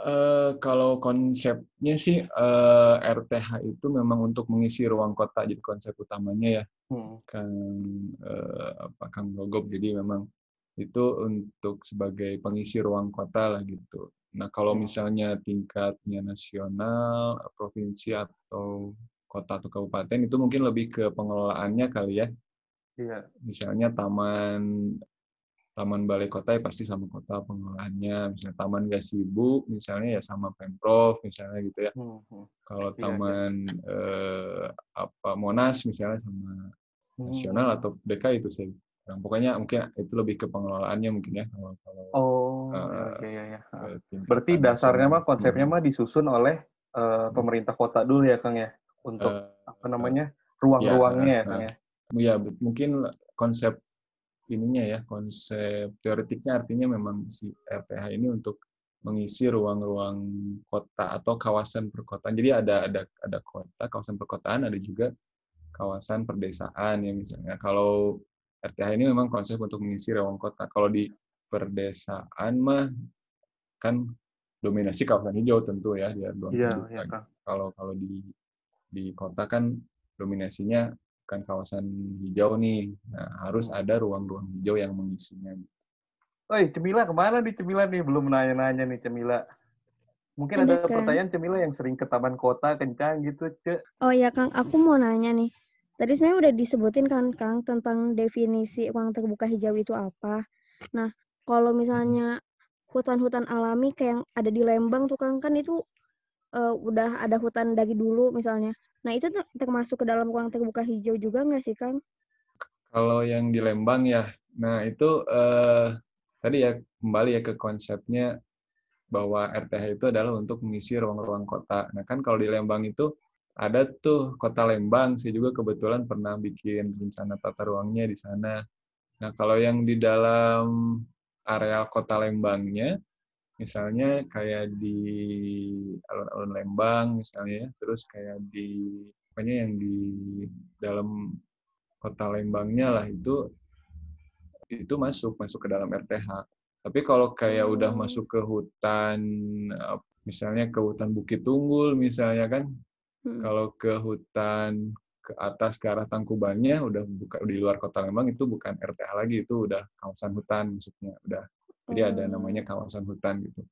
Uh, kalau konsepnya sih uh, eh, RTH itu memang untuk mengisi ruang kota jadi konsep utamanya ya hmm. kan uh, apa Kang Logop jadi memang itu untuk sebagai pengisi ruang kota lah gitu. Nah kalau hmm. misalnya tingkatnya nasional, provinsi atau kota atau kabupaten itu mungkin lebih ke pengelolaannya kali ya. Iya. Misalnya taman taman balai kota ya pasti sama kota pengelolaannya misalnya taman gak sibuk misalnya ya sama pemprov misalnya gitu ya hmm, hmm. kalau iya, iya. taman iya. Eh, apa monas misalnya sama hmm. nasional atau DK itu saya nah, pokoknya mungkin itu lebih ke pengelolaannya mungkin ya kalau kalau oh uh, okay, ya, ya. berarti dasarnya mah konsepnya hmm. mah disusun oleh uh, pemerintah kota dulu ya kang ya untuk uh, apa namanya ruang-ruangnya ya, ya kang ya ya mungkin konsep ininya ya konsep teoretiknya artinya memang si RPH ini untuk mengisi ruang-ruang kota atau kawasan perkotaan. Jadi ada ada ada kota, kawasan perkotaan, ada juga kawasan perdesaan ya misalnya. Kalau RTH ini memang konsep untuk mengisi ruang kota. Kalau di perdesaan mah kan dominasi kawasan hijau tentu ya dia Iya, ya, Kalau kalau di di kota kan dominasinya bukan kawasan hijau nih. Nah, harus hmm. ada ruang-ruang hijau yang mengisinya. Oi, Cemila ke mana nih Cemila nih? Belum nanya-nanya nih Cemila. Mungkin ada, ada pertanyaan Cemila yang sering ke taman kota kencang gitu, Ce. Oh ya Kang, aku mau nanya nih. Tadi sebenarnya udah disebutin kan Kang tentang definisi ruang terbuka hijau itu apa. Nah, kalau misalnya hutan-hutan alami kayak yang ada di Lembang tuh Kang, kan itu uh, udah ada hutan dari dulu misalnya. Nah, itu termasuk ke dalam ruang terbuka hijau juga nggak sih, Kang? Kalau yang di Lembang ya, nah itu eh, tadi ya kembali ya ke konsepnya bahwa RTH itu adalah untuk mengisi ruang-ruang kota. Nah kan kalau di Lembang itu ada tuh kota Lembang, saya juga kebetulan pernah bikin rencana tata ruangnya di sana. Nah kalau yang di dalam area kota Lembangnya, misalnya kayak di alun-alun Lembang misalnya terus kayak di pokoknya yang di dalam kota Lembangnya lah itu itu masuk masuk ke dalam RTH tapi kalau kayak udah masuk ke hutan misalnya ke hutan Bukit Tunggul misalnya kan hmm. kalau ke hutan ke atas ke arah Tangkubannya udah buka di luar kota Lembang itu bukan RTH lagi itu udah kawasan hutan maksudnya udah jadi ada oh. namanya kawasan hutan gitu.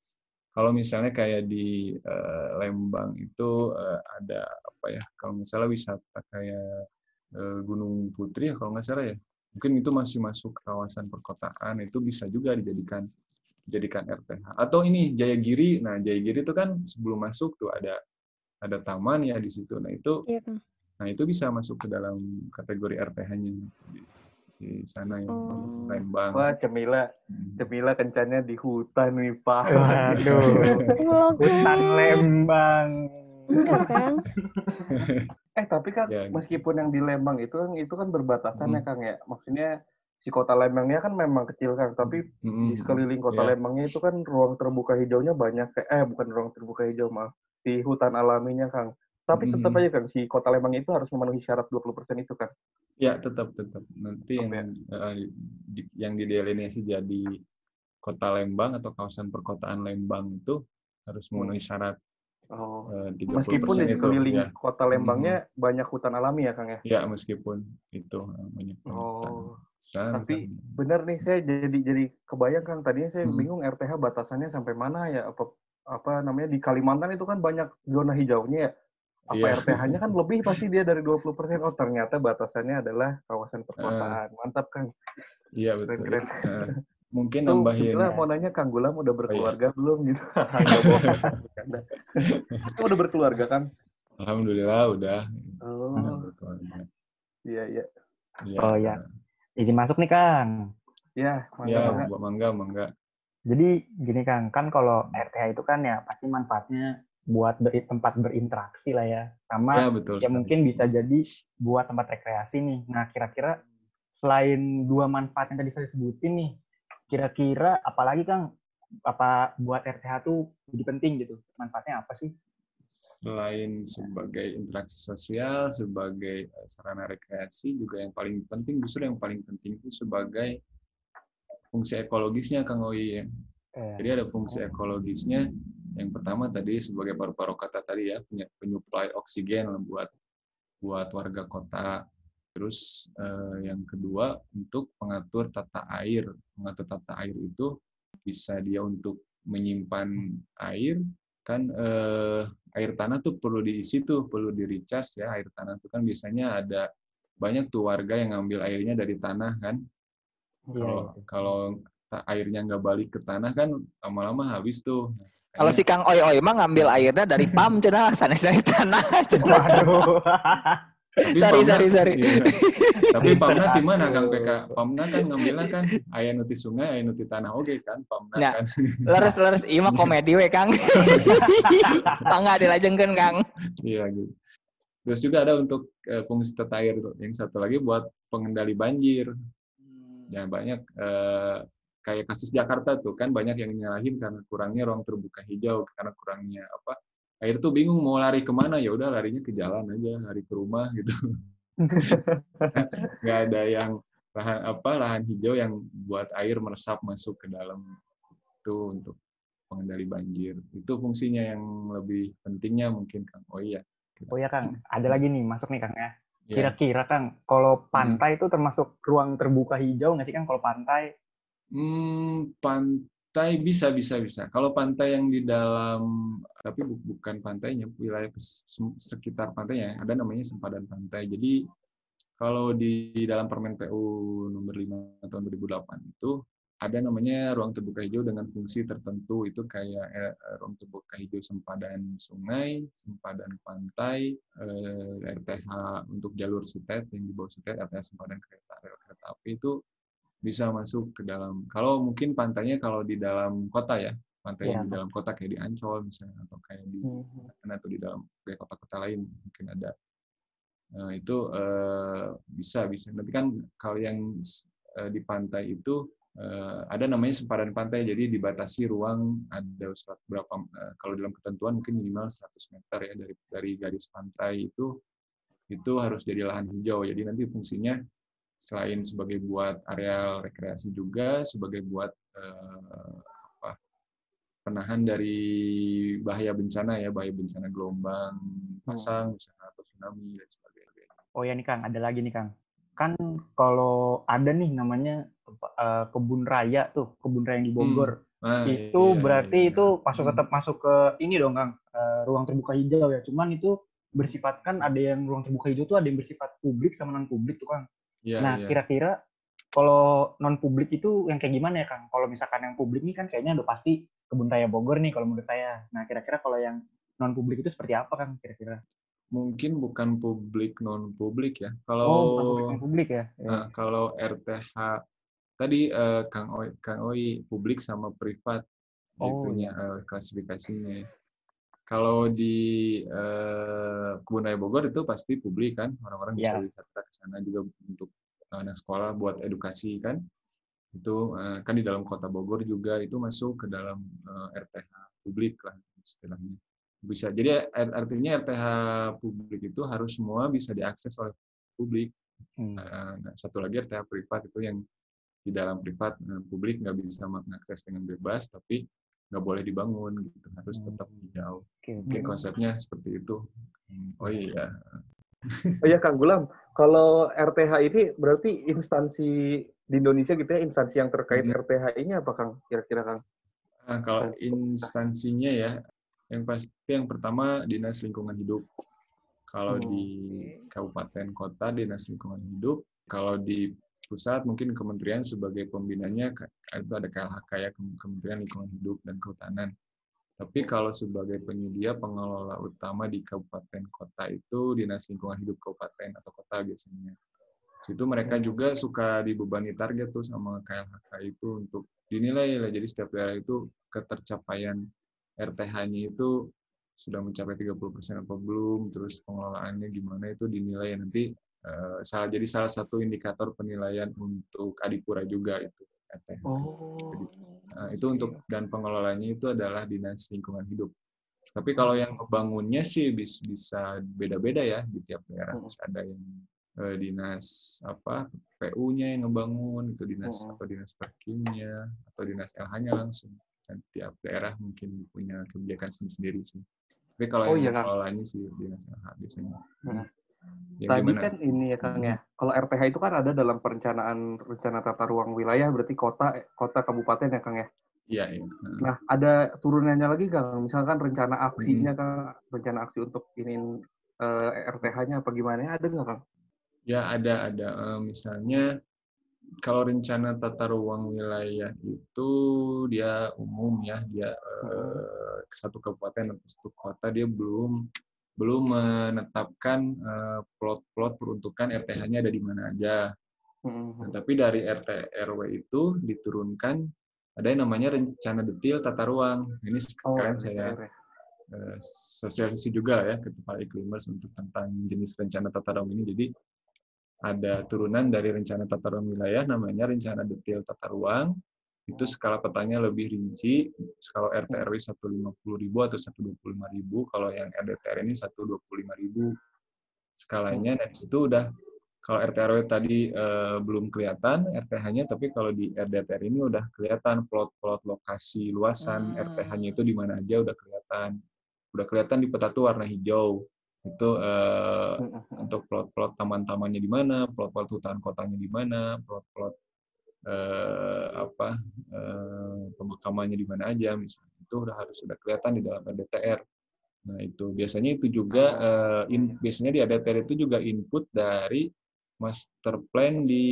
Kalau misalnya kayak di uh, Lembang itu uh, ada apa ya? Kalau nggak salah wisata kayak uh, Gunung Putri ya kalau nggak salah ya. Mungkin itu masih masuk kawasan perkotaan itu bisa juga dijadikan dijadikan RTH. Atau ini Jayagiri. Nah, Jayagiri itu kan sebelum masuk tuh ada ada taman ya di situ. Nah, itu iya, Nah, itu bisa masuk ke dalam kategori RTH-nya di sana ya oh. Lembang. Wah Cemila, hmm. Cemila kencannya di hutan nih Pak. Waduh, [LAUGHS] hutan Lembang. Enggak kan? eh tapi kan ya, meskipun yang di Lembang itu kan itu kan berbatasan ya, hmm. ya Kang ya. Maksudnya si kota Lembangnya kan memang kecil kan, tapi mm-hmm. di sekeliling kota yeah. Lembangnya itu kan ruang terbuka hijaunya banyak. Eh bukan ruang terbuka hijau maaf, di hutan alaminya Kang. Tapi tetap aja Kang, si kota Lembang itu harus memenuhi syarat 20% itu kan? Ya tetap tetap. Nanti yang uh, di, yang didelineasi jadi kota Lembang atau kawasan perkotaan Lembang itu harus memenuhi syarat Oh. Uh, meskipun di sekeliling ya. kota Lembangnya hmm. banyak hutan alami ya Kang ya? Ya meskipun itu eh, banyak Oh. Hutan. Tapi benar nih saya jadi jadi kebayang Kang tadinya saya hmm. bingung RTH batasannya sampai mana ya apa apa namanya di Kalimantan itu kan banyak zona hijaunya ya. Apa yeah. RTH-nya kan lebih pasti dia dari 20%. Oh, ternyata batasannya adalah kawasan perkotaan. Uh, Mantap, Kang. Iya, betul. Keren, -keren. Uh, mungkin Tuh, nambahin. Gila, mau nanya Kang Gulam [LAUGHS] udah berkeluarga oh, iya. belum gitu. Enggak udah berkeluarga kan? Alhamdulillah udah. Oh. Iya, iya. Ya. Oh ya. Izin masuk nih Kang. Iya, mangga, ya, mangga. mangga, mangga. Jadi gini Kang, kan kalau RTH itu kan ya pasti manfaatnya buat ber, tempat berinteraksi lah ya. Sama ya, betul ya mungkin bisa jadi buat tempat rekreasi nih. Nah, kira-kira selain dua manfaat yang tadi saya sebutin nih, kira-kira apalagi Kang apa buat RTH tuh jadi penting gitu manfaatnya apa sih selain sebagai interaksi sosial sebagai eh, sarana rekreasi juga yang paling penting justru yang paling penting itu sebagai fungsi ekologisnya Kang Oi ya. Eh. Jadi ada fungsi ekologisnya yang pertama tadi sebagai paru-paru kata tadi ya punya penyuplai oksigen buat buat warga kota Terus eh, yang kedua untuk pengatur tata air. Mengatur tata air itu bisa dia untuk menyimpan air kan eh, air tanah tuh perlu diisi tuh perlu di recharge ya air tanah tuh kan biasanya ada banyak tuh warga yang ngambil airnya dari tanah kan iya, kalau yeah. kalau airnya nggak balik ke tanah kan lama-lama habis tuh kalau si Kang Oi Oi mah ngambil airnya dari pam cenah sana dari tanah [LAUGHS] sorry, sorry, sorry. Iya. Tapi Pamna di mana Kang PK? Pamna kan ngambilnya kan ayah nuti sungai, ayah nuti tanah oke kan Pamna ya. kan. Leres leres iya mah komedi we Kang. [LAUGHS] Bangga dilajengkeun Kang. Iya gitu. Terus juga ada untuk uh, fungsi tata air yang satu lagi buat pengendali banjir. Ya banyak uh, kayak kasus Jakarta tuh kan banyak yang nyalahin karena kurangnya ruang terbuka hijau karena kurangnya apa akhir tuh bingung mau lari ke mana ya udah larinya ke jalan aja lari ke rumah gitu. [LAUGHS] Nggak ada yang lahan apa lahan hijau yang buat air meresap masuk ke dalam itu untuk pengendali banjir. Itu fungsinya yang lebih pentingnya mungkin kang. Oh iya. Oh iya kang. Ada lagi nih masuk nih kang ya. Iya. kira-kira kang kalau pantai hmm. itu termasuk ruang terbuka hijau nggak sih kang? Kalau pantai hmm, pan pantai bisa bisa bisa. Kalau pantai yang di dalam tapi bukan pantainya, wilayah sekitar pantainya ada namanya sempadan pantai. Jadi kalau di dalam Permen PU nomor 5 tahun 2008 itu ada namanya ruang terbuka hijau dengan fungsi tertentu itu kayak eh, ruang terbuka hijau sempadan sungai, sempadan pantai, eh, RTH untuk jalur setet yang di bawah setet, RTH sempadan kereta rel kereta api itu bisa masuk ke dalam. Kalau mungkin pantainya kalau di dalam kota ya, pantai ya. di dalam kota kayak di Ancol misalnya atau kayak di hmm. atau di dalam kayak kota-kota lain mungkin ada. Nah, itu uh, bisa bisa. Tapi kan kalau yang uh, di pantai itu uh, ada namanya sempadan pantai, jadi dibatasi ruang ada berapa uh, kalau dalam ketentuan mungkin minimal 100 meter ya dari dari garis pantai itu itu harus jadi lahan hijau. Jadi nanti fungsinya selain sebagai buat area rekreasi juga sebagai buat eh, apa, penahan dari bahaya bencana ya bahaya bencana gelombang hmm. pasang hmm. atau tsunami dan sebagainya. Oh ya nih Kang, ada lagi nih Kang. Kan kalau ada nih namanya uh, kebun raya tuh, kebun raya yang di Bogor. Hmm. Ah, itu iya, berarti iya, iya. itu masuk hmm. tetap masuk ke ini dong Kang, uh, ruang terbuka hijau ya. Cuman itu bersifat kan ada yang ruang terbuka hijau tuh ada yang bersifat publik sama non publik tuh Kang. Yeah, nah, yeah. kira-kira kalau non publik itu yang kayak gimana ya Kang? Kalau misalkan yang publik ini kan kayaknya udah pasti kebun raya Bogor nih kalau menurut saya. Nah, kira-kira kalau yang non publik itu seperti apa Kang kira-kira? Mungkin bukan publik non publik ya. Kalau oh, publik non publik ya. Nah, kalau RTH tadi uh, Kang Oi Kang Oi publik sama privat oh, itunya iya. uh, klasifikasinya. Kalau di uh, Kebun Raya Bogor itu pasti publik kan, orang-orang bisa yeah. wisata ke sana juga untuk anak sekolah buat edukasi kan itu uh, kan di dalam kota Bogor juga itu masuk ke dalam uh, RTH publik lah istilahnya bisa jadi artinya RTH publik itu harus semua bisa diakses oleh publik hmm. nah, satu lagi RTH privat itu yang di dalam privat publik nggak bisa mengakses dengan bebas tapi nggak boleh dibangun gitu harus tetap hijau okay, okay. konsepnya seperti itu. Oh iya. Oh iya Kang Gulam kalau RTH ini berarti instansi di Indonesia gitu ya instansi yang terkait hmm. RTH ini apa Kang? Kira-kira Kang? Nah, kalau instansinya ya yang pasti yang pertama dinas lingkungan hidup. Kalau hmm. di kabupaten kota dinas lingkungan hidup kalau di pusat mungkin kementerian sebagai pembinanya itu ada KLHK ya Kementerian Lingkungan Hidup dan Kehutanan. Tapi kalau sebagai penyedia pengelola utama di kabupaten kota itu Dinas Lingkungan Hidup kabupaten atau kota biasanya. Situ mereka juga suka dibebani target tuh sama KLHK itu untuk dinilai lah. Jadi setiap daerah itu ketercapaian RTH-nya itu sudah mencapai 30% apa belum, terus pengelolaannya gimana itu dinilai nanti salah jadi salah satu indikator penilaian untuk Adipura juga itu Oh. Jadi, uh, itu untuk dan pengelolanya itu adalah dinas lingkungan hidup. Tapi kalau yang membangunnya sih bisa, bisa beda-beda ya di tiap daerah. Bisa ada yang uh, dinas apa PU-nya yang ngebangun itu dinas oh. atau dinas parkingnya atau dinas LH-nya langsung. Dan tiap daerah mungkin punya kebijakan sendiri-sendiri sih. Tapi kalau oh, yang iya, sih dinas LH biasanya. Hmm. Yang Tadi gimana? kan ini ya Kang ya. Kalau RTH itu kan ada dalam perencanaan rencana tata ruang wilayah berarti kota kota kabupaten ya Kang ya. Iya, iya. Nah, ada turunannya lagi Kang. Misalkan rencana aksinya hmm. Kang, rencana aksi untuk ini uh, eh, RTH-nya apa gimana? Ada nggak Kang? Ya, ada ada uh, misalnya kalau rencana tata ruang wilayah itu dia umum ya, dia uh, satu kabupaten atau satu kota dia belum belum menetapkan uh, plot-plot peruntukan RTH-nya ada di mana aja. Mm-hmm. Nah, tapi dari RT RW itu diturunkan ada yang namanya rencana detail tata ruang. Ini sekarang oh, saya uh, sosialisasi juga ya ke kepala iklimers untuk tentang jenis rencana tata ruang ini. Jadi ada turunan dari rencana tata ruang wilayah namanya rencana detail tata ruang itu skala petanya lebih rinci. Kalau RT RW 150 ribu atau 125 ribu, kalau yang RDTR ini 125 ribu skalanya. Dan situ udah kalau RT RW tadi eh, belum kelihatan RTH-nya, tapi kalau di RDTR ini udah kelihatan plot-plot lokasi luasan hmm. RTH-nya itu di mana aja udah kelihatan. Udah kelihatan di peta tuh warna hijau. Itu eh, untuk plot-plot taman-tamannya di mana, plot-plot hutan kotanya di mana, plot-plot eh, apa eh, pemakamannya di mana aja misalnya itu udah harus sudah kelihatan di dalam RDTR. Nah itu biasanya itu juga eh, in, biasanya di RDTR itu juga input dari master plan di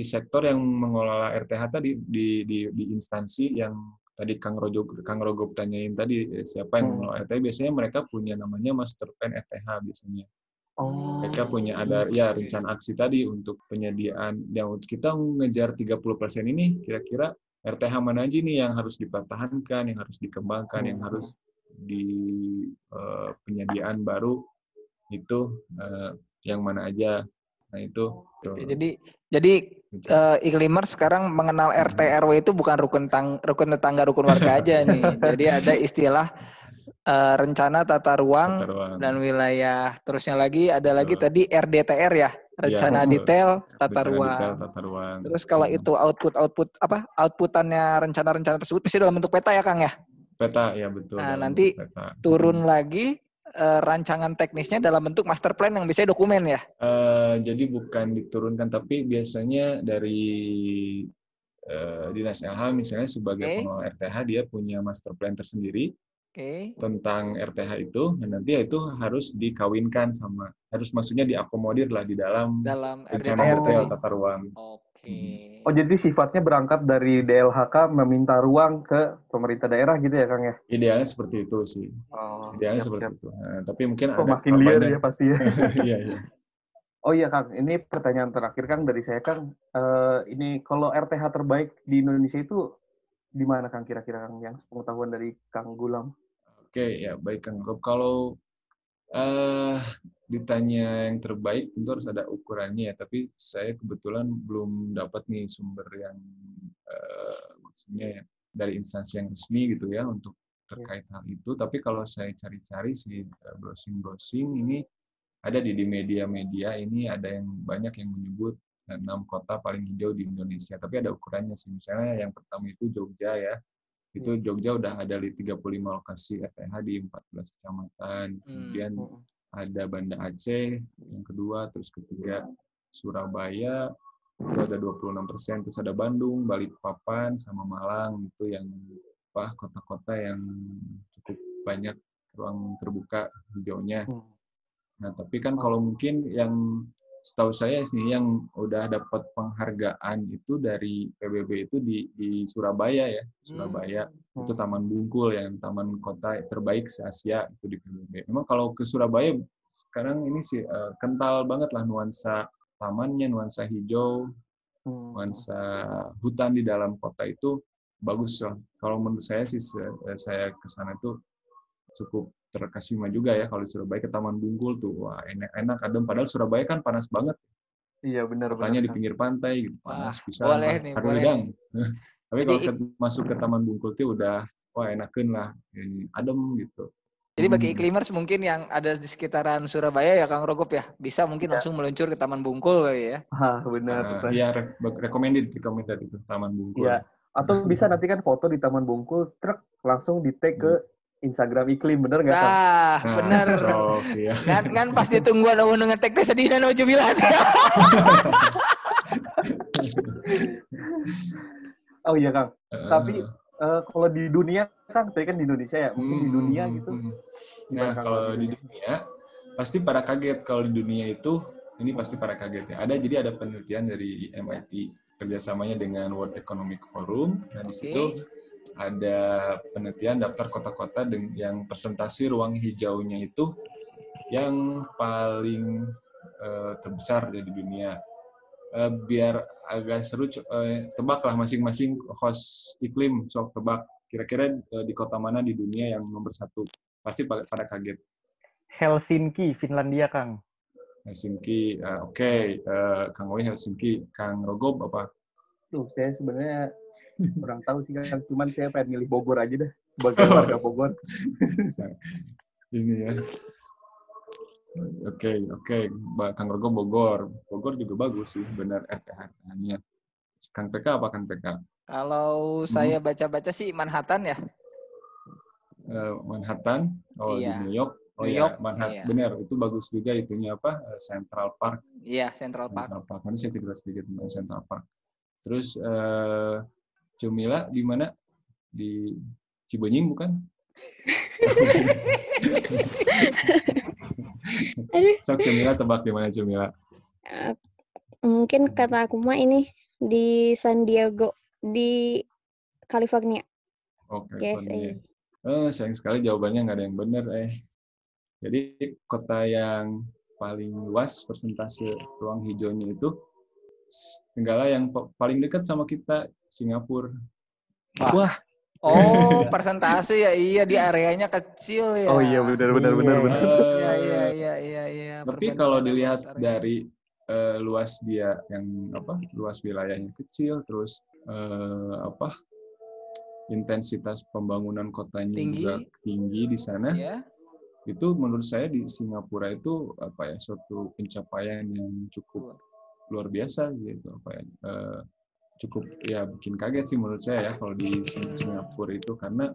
sektor yang mengelola RTH tadi di, di, di instansi yang tadi Kang Rojo Kang Rogo tanyain tadi eh, siapa yang hmm. mengelola RTH biasanya mereka punya namanya master plan RTH biasanya Oh. Mereka punya ada ya rencana aksi tadi untuk penyediaan yang untuk kita mengejar 30% ini kira-kira RTH mana aja nih yang harus dipertahankan, yang harus dikembangkan, yang harus di uh, penyediaan baru itu uh, yang mana aja. Nah itu. Tuh. Jadi jadi uh, iklimer sekarang mengenal RT RW itu bukan rukun tang rukun tetangga rukun warga aja nih. [LAUGHS] Jadi ada istilah uh, rencana tata ruang, tata ruang dan wilayah. Terusnya lagi ada lagi Betul. tadi RDTR ya, rencana ya, detail tata rencana ruang. Detail, tata ruang. Terus kalau hmm. itu output output apa outputannya rencana-rencana tersebut pasti dalam bentuk peta ya Kang ya? Peta ya betul. Nah nanti peta. turun lagi uh, rancangan teknisnya dalam bentuk master plan yang biasanya dokumen ya? Uh, jadi bukan diturunkan tapi biasanya dari uh, dinas LH misalnya sebagai okay. pengelola RTH dia punya master plan tersendiri okay. tentang RTH itu dan nanti ya itu harus dikawinkan sama harus maksudnya diakomodir lah di dalam dalam rencana hotel tata ruang. Oke. Okay. Oh jadi sifatnya berangkat dari DLHK meminta ruang ke pemerintah daerah gitu ya Kang ya? Idealnya seperti itu sih. Oh, Idealnya siap, seperti siap. itu. Nah, tapi mungkin oh, ada makin liar ya pasti ya. [LAUGHS] iya, iya. Oh iya Kang, ini pertanyaan terakhir Kang dari saya Kang. Uh, ini kalau RTH terbaik di Indonesia itu di mana Kang kira-kira Kang yang pengetahuan dari Kang Gulam? Oke, ya baik Kang Rob. Kalau Uh, ditanya yang terbaik tentu harus ada ukurannya ya, tapi saya kebetulan belum dapat nih sumber yang uh, maksudnya ya, dari instansi yang resmi gitu ya untuk terkait hal itu. Tapi kalau saya cari-cari sih browsing-browsing ini ada di di media-media ini ada yang banyak yang menyebut enam kota paling hijau di Indonesia. Tapi ada ukurannya sih. Misalnya yang pertama itu Jogja ya itu. Jogja udah ada di 35 lokasi RTH di 14 kecamatan. Hmm. Kemudian ada Banda Aceh yang kedua, terus ketiga Surabaya itu ada 26 persen, terus ada Bandung, Balikpapan, sama Malang itu yang apa kota-kota yang cukup banyak ruang terbuka hijaunya. Hmm. Nah tapi kan kalau mungkin yang setahu saya sih yang udah dapat penghargaan itu dari PBB itu di, di Surabaya ya Surabaya hmm. itu Taman Bungkul yang taman kota terbaik se Asia itu di PBB. Memang kalau ke Surabaya sekarang ini sih uh, kental banget lah nuansa tamannya, nuansa hijau, hmm. nuansa hutan di dalam kota itu bagus lah. Kalau menurut saya sih saya ke sana itu cukup terkesima juga ya kalau di Surabaya ke Taman Bungkul tuh wah enak-enak adem padahal Surabaya kan panas banget iya benar benar di pinggir pantai gitu panas bisa boleh nih boleh nih. [LAUGHS] tapi kalau ke, masuk ke Taman Bungkul tuh udah wah enakin lah ini adem gitu jadi bagi hmm. iklimers mungkin yang ada di sekitaran Surabaya ya Kang Rogop ya, bisa mungkin ya. langsung meluncur ke Taman Bungkul kali ya. Ah, benar. Uh, ya, re recommended, recommended itu Taman Bungkul. Iya. Atau bisa nanti kan foto di Taman Bungkul, truk langsung di tag ke hmm. Instagram iklim bener nggak? Nah bener. Cok, ya. Kan, kan pas ditunggu ada dengan tag sedih dan mau bilang. [LAUGHS] oh iya kang. Uh, Tapi uh, kalau di dunia kan, tadi kan di Indonesia ya, mungkin hmm, di dunia hmm, gitu. Hmm. Nah kalau di dunia pasti pada kaget kalau di dunia itu ini pasti pada kaget ya. Ada jadi ada penelitian dari MIT kerjasamanya dengan World Economic Forum. Nah di situ ada penelitian daftar kota-kota yang presentasi ruang hijaunya itu yang paling uh, terbesar di dunia. Uh, biar agak seru, uh, tebaklah masing-masing host iklim, sok tebak. Kira-kira uh, di kota mana di dunia yang nomor satu? Pasti pada kaget. Helsinki, Finlandia, Kang. Helsinki, uh, oke. Okay. Uh, Kang Owi Helsinki. Kang Rogob apa? Tuh, saya sebenarnya kurang tahu sih kan cuman saya pengen milih Bogor aja dah sebagai oh, warga Bogor ini ya oke okay, oke okay. Kang Rogo Bogor Bogor juga bagus sih benar RTH-nya Kang PK apa Kang PK kalau hmm. saya baca-baca sih Manhattan ya uh, Manhattan oh iya. di New York Oh New iya, York, Manhattan iya. benar itu bagus juga itunya apa eh, Central Park. Iya Central Park. Central Park. Nanti saya cerita sedikit tentang Central Park. Terus uh, Cumila di mana? Di Cibenying bukan? [LAUGHS] Sok Cumila tebak di mana Cumila? Uh, mungkin kata aku mah ini di San Diego di California. Oke. Okay, yes, eh. Oh, sayang sekali jawabannya nggak ada yang benar eh. Jadi kota yang paling luas persentase ruang hijaunya itu Tenggala yang paling dekat sama kita Singapura. Wah. Wah. [LAUGHS] Oh, persentase ya iya di areanya kecil ya. Oh iya benar benar benar iya. benar. [LAUGHS] Iya iya iya iya iya. Tapi kalau dilihat dari uh, luas dia yang apa? Luas wilayahnya kecil terus uh, apa? intensitas pembangunan kotanya tinggi. juga tinggi di sana. Yeah. Itu menurut saya di Singapura itu apa ya suatu pencapaian yang cukup luar biasa gitu apa ya uh, cukup ya bikin kaget sih menurut saya ya kalau di Singapura itu karena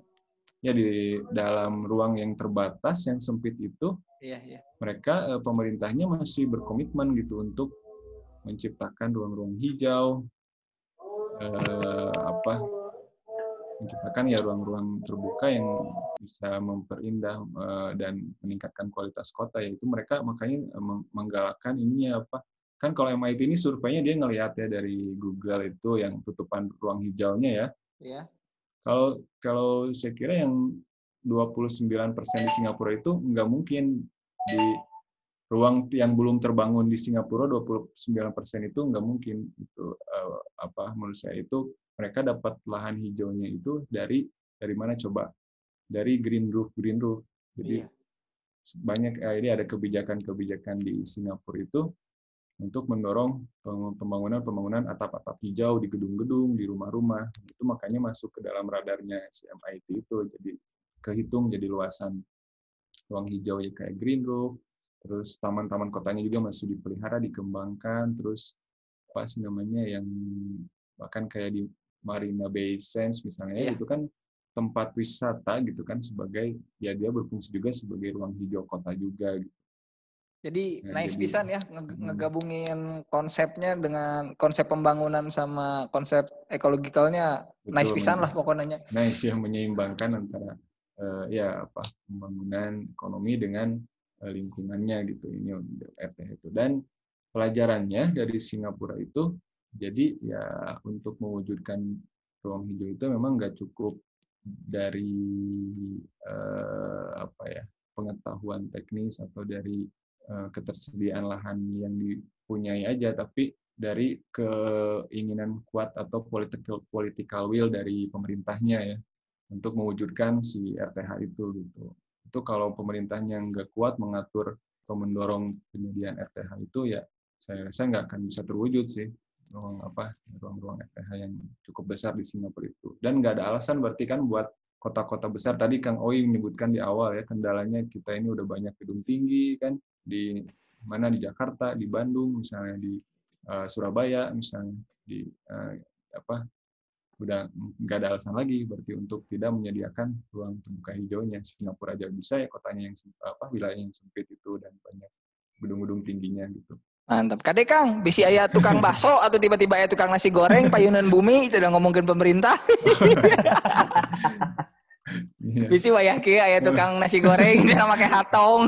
ya di dalam ruang yang terbatas yang sempit itu iya, iya. mereka uh, pemerintahnya masih berkomitmen gitu untuk menciptakan ruang-ruang hijau uh, apa menciptakan ya ruang-ruang terbuka yang bisa memperindah uh, dan meningkatkan kualitas kota yaitu mereka makanya menggalakkan ininya apa kan kalau MIT ini surveinya dia ngelihat ya dari Google itu yang tutupan ruang hijaunya ya. Iya. Kalau kalau saya kira yang 29% di Singapura itu nggak mungkin. Di ruang yang belum terbangun di Singapura 29% itu nggak mungkin. Itu uh, apa menurut saya itu mereka dapat lahan hijaunya itu dari dari mana coba? Dari green roof green roof. Jadi iya. banyak eh, ini ada kebijakan-kebijakan di Singapura itu untuk mendorong pembangunan-pembangunan atap-atap hijau di gedung-gedung, di rumah-rumah. Itu makanya masuk ke dalam radarnya CMIT itu. Jadi kehitung jadi luasan ruang hijau ya kayak green roof, terus taman-taman kotanya juga masih dipelihara, dikembangkan, terus apa sih namanya yang bahkan kayak di Marina Bay Sands misalnya yeah. itu kan tempat wisata gitu kan sebagai ya dia berfungsi juga sebagai ruang hijau kota juga gitu. Jadi nah, nice jadi, pisan ya hmm. ngegabungin konsepnya dengan konsep pembangunan sama konsep ekologikalnya betul, nice pisan lah pokoknya. Nice yang menyeimbangkan antara uh, ya apa pembangunan ekonomi dengan uh, lingkungannya gitu ini RT itu dan pelajarannya dari Singapura itu jadi ya untuk mewujudkan ruang hijau itu memang nggak cukup dari uh, apa ya pengetahuan teknis atau dari ketersediaan lahan yang dipunyai aja, tapi dari keinginan kuat atau political political will dari pemerintahnya ya untuk mewujudkan si RTH itu gitu. Itu kalau pemerintahnya nggak kuat mengatur atau mendorong penyediaan RTH itu ya saya rasa nggak akan bisa terwujud sih ruang apa ruang-ruang FPH yang cukup besar di Singapura itu dan nggak ada alasan berarti kan buat kota-kota besar tadi Kang Oi menyebutkan di awal ya kendalanya kita ini udah banyak gedung tinggi kan di mana di Jakarta di Bandung misalnya di uh, Surabaya misalnya di uh, apa udah nggak ada alasan lagi berarti untuk tidak menyediakan ruang terbuka hijaunya Singapura aja bisa ya kotanya yang apa wilayah yang sempit itu dan banyak gedung-gedung tingginya gitu Mantap. Kade Kang, bisi ayah tukang bakso atau tiba-tiba ayah tukang nasi goreng, payunan bumi, itu udah ngomongin pemerintah. [LAUGHS] Iya. Bisi wayah kia ayah tukang nasi goreng, [LAUGHS] jangan pakai hatong.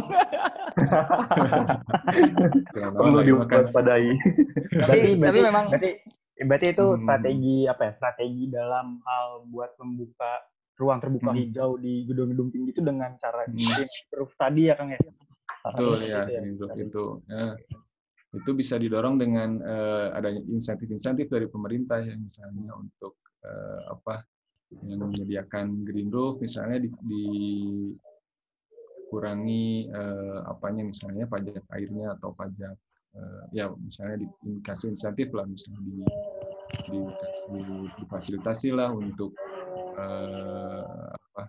Perlu diwaspadai. tapi, tapi memang berarti, berarti itu hmm. strategi apa ya? Strategi dalam hal buat membuka ruang terbuka hmm. hijau di gedung-gedung tinggi itu dengan cara hmm. roof tadi ya Kang ya. Betul ya, itu. Ya, itu. Ya itu bisa didorong dengan uh, adanya insentif-insentif dari pemerintah ya misalnya untuk uh, apa yang menyediakan green roof misalnya di, dikurangi uh, apanya misalnya pajak airnya atau pajak uh, ya misalnya dikasih insentif lah misalnya di dikasih difasilitasi lah untuk uh, apa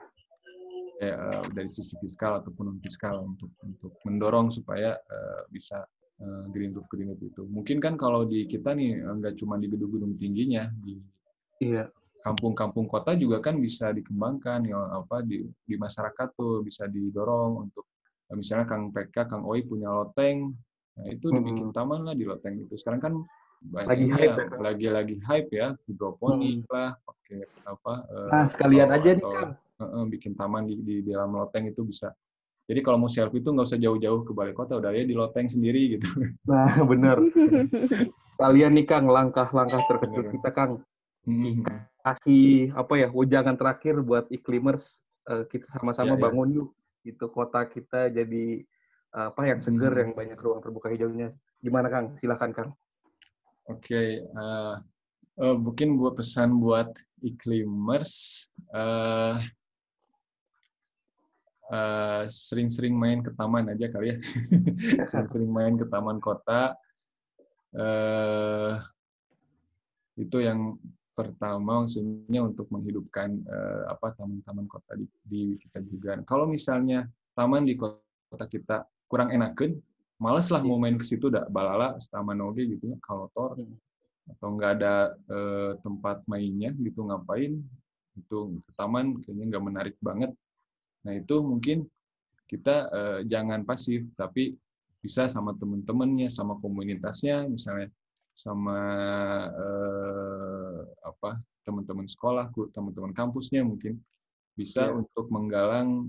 ya, dari sisi fiskal ataupun non fiskal untuk untuk mendorong supaya uh, bisa Eh, green roof green roof itu. Mungkin kan kalau di kita nih eh, nggak cuma di gedung-gedung tingginya di iya. Kampung-kampung kota juga kan bisa dikembangkan ya apa di di masyarakat tuh bisa didorong untuk eh, misalnya Kang PK, Kang Oi punya loteng, nah itu dibikin hmm. taman lah di loteng itu. Sekarang kan lagi hype ya, ya. lagi lagi hype ya hidroponik hmm. lah pakai apa nah sekalian aja nih kan bikin taman di, di dalam loteng itu bisa jadi kalau mau selfie itu nggak usah jauh-jauh ke balai kota, udah ya di loteng sendiri gitu. Nah, bener. [LAUGHS] Kalian nih Kang, langkah-langkah terkecil kita Kang. Hmm. Kasih apa ya, wejangan terakhir buat iklimers, uh, kita sama-sama ya, bangun ya. yuk. Itu kota kita jadi apa yang seger, hmm. yang banyak ruang terbuka hijaunya. Gimana Kang? Silakan Kang. Oke, okay, uh, uh, mungkin buat pesan buat iklimers, uh, Eh, sering-sering uh, main ke taman aja kali ya. [LAUGHS] Sering-sering main ke taman kota. Uh, itu yang pertama maksudnya untuk menghidupkan uh, apa taman-taman kota di, di kita juga. Kalau misalnya taman di kota kita kurang enakan, males lah mau main ke situ, dah balala, taman oge gitu ya, kalau tor hmm. atau nggak ada uh, tempat mainnya gitu ngapain itu ke taman kayaknya nggak menarik banget Nah itu mungkin kita uh, jangan pasif, tapi bisa sama teman-temannya, sama komunitasnya, misalnya sama apa teman-teman sekolah, teman-teman kampusnya mungkin bisa yeah. untuk menggalang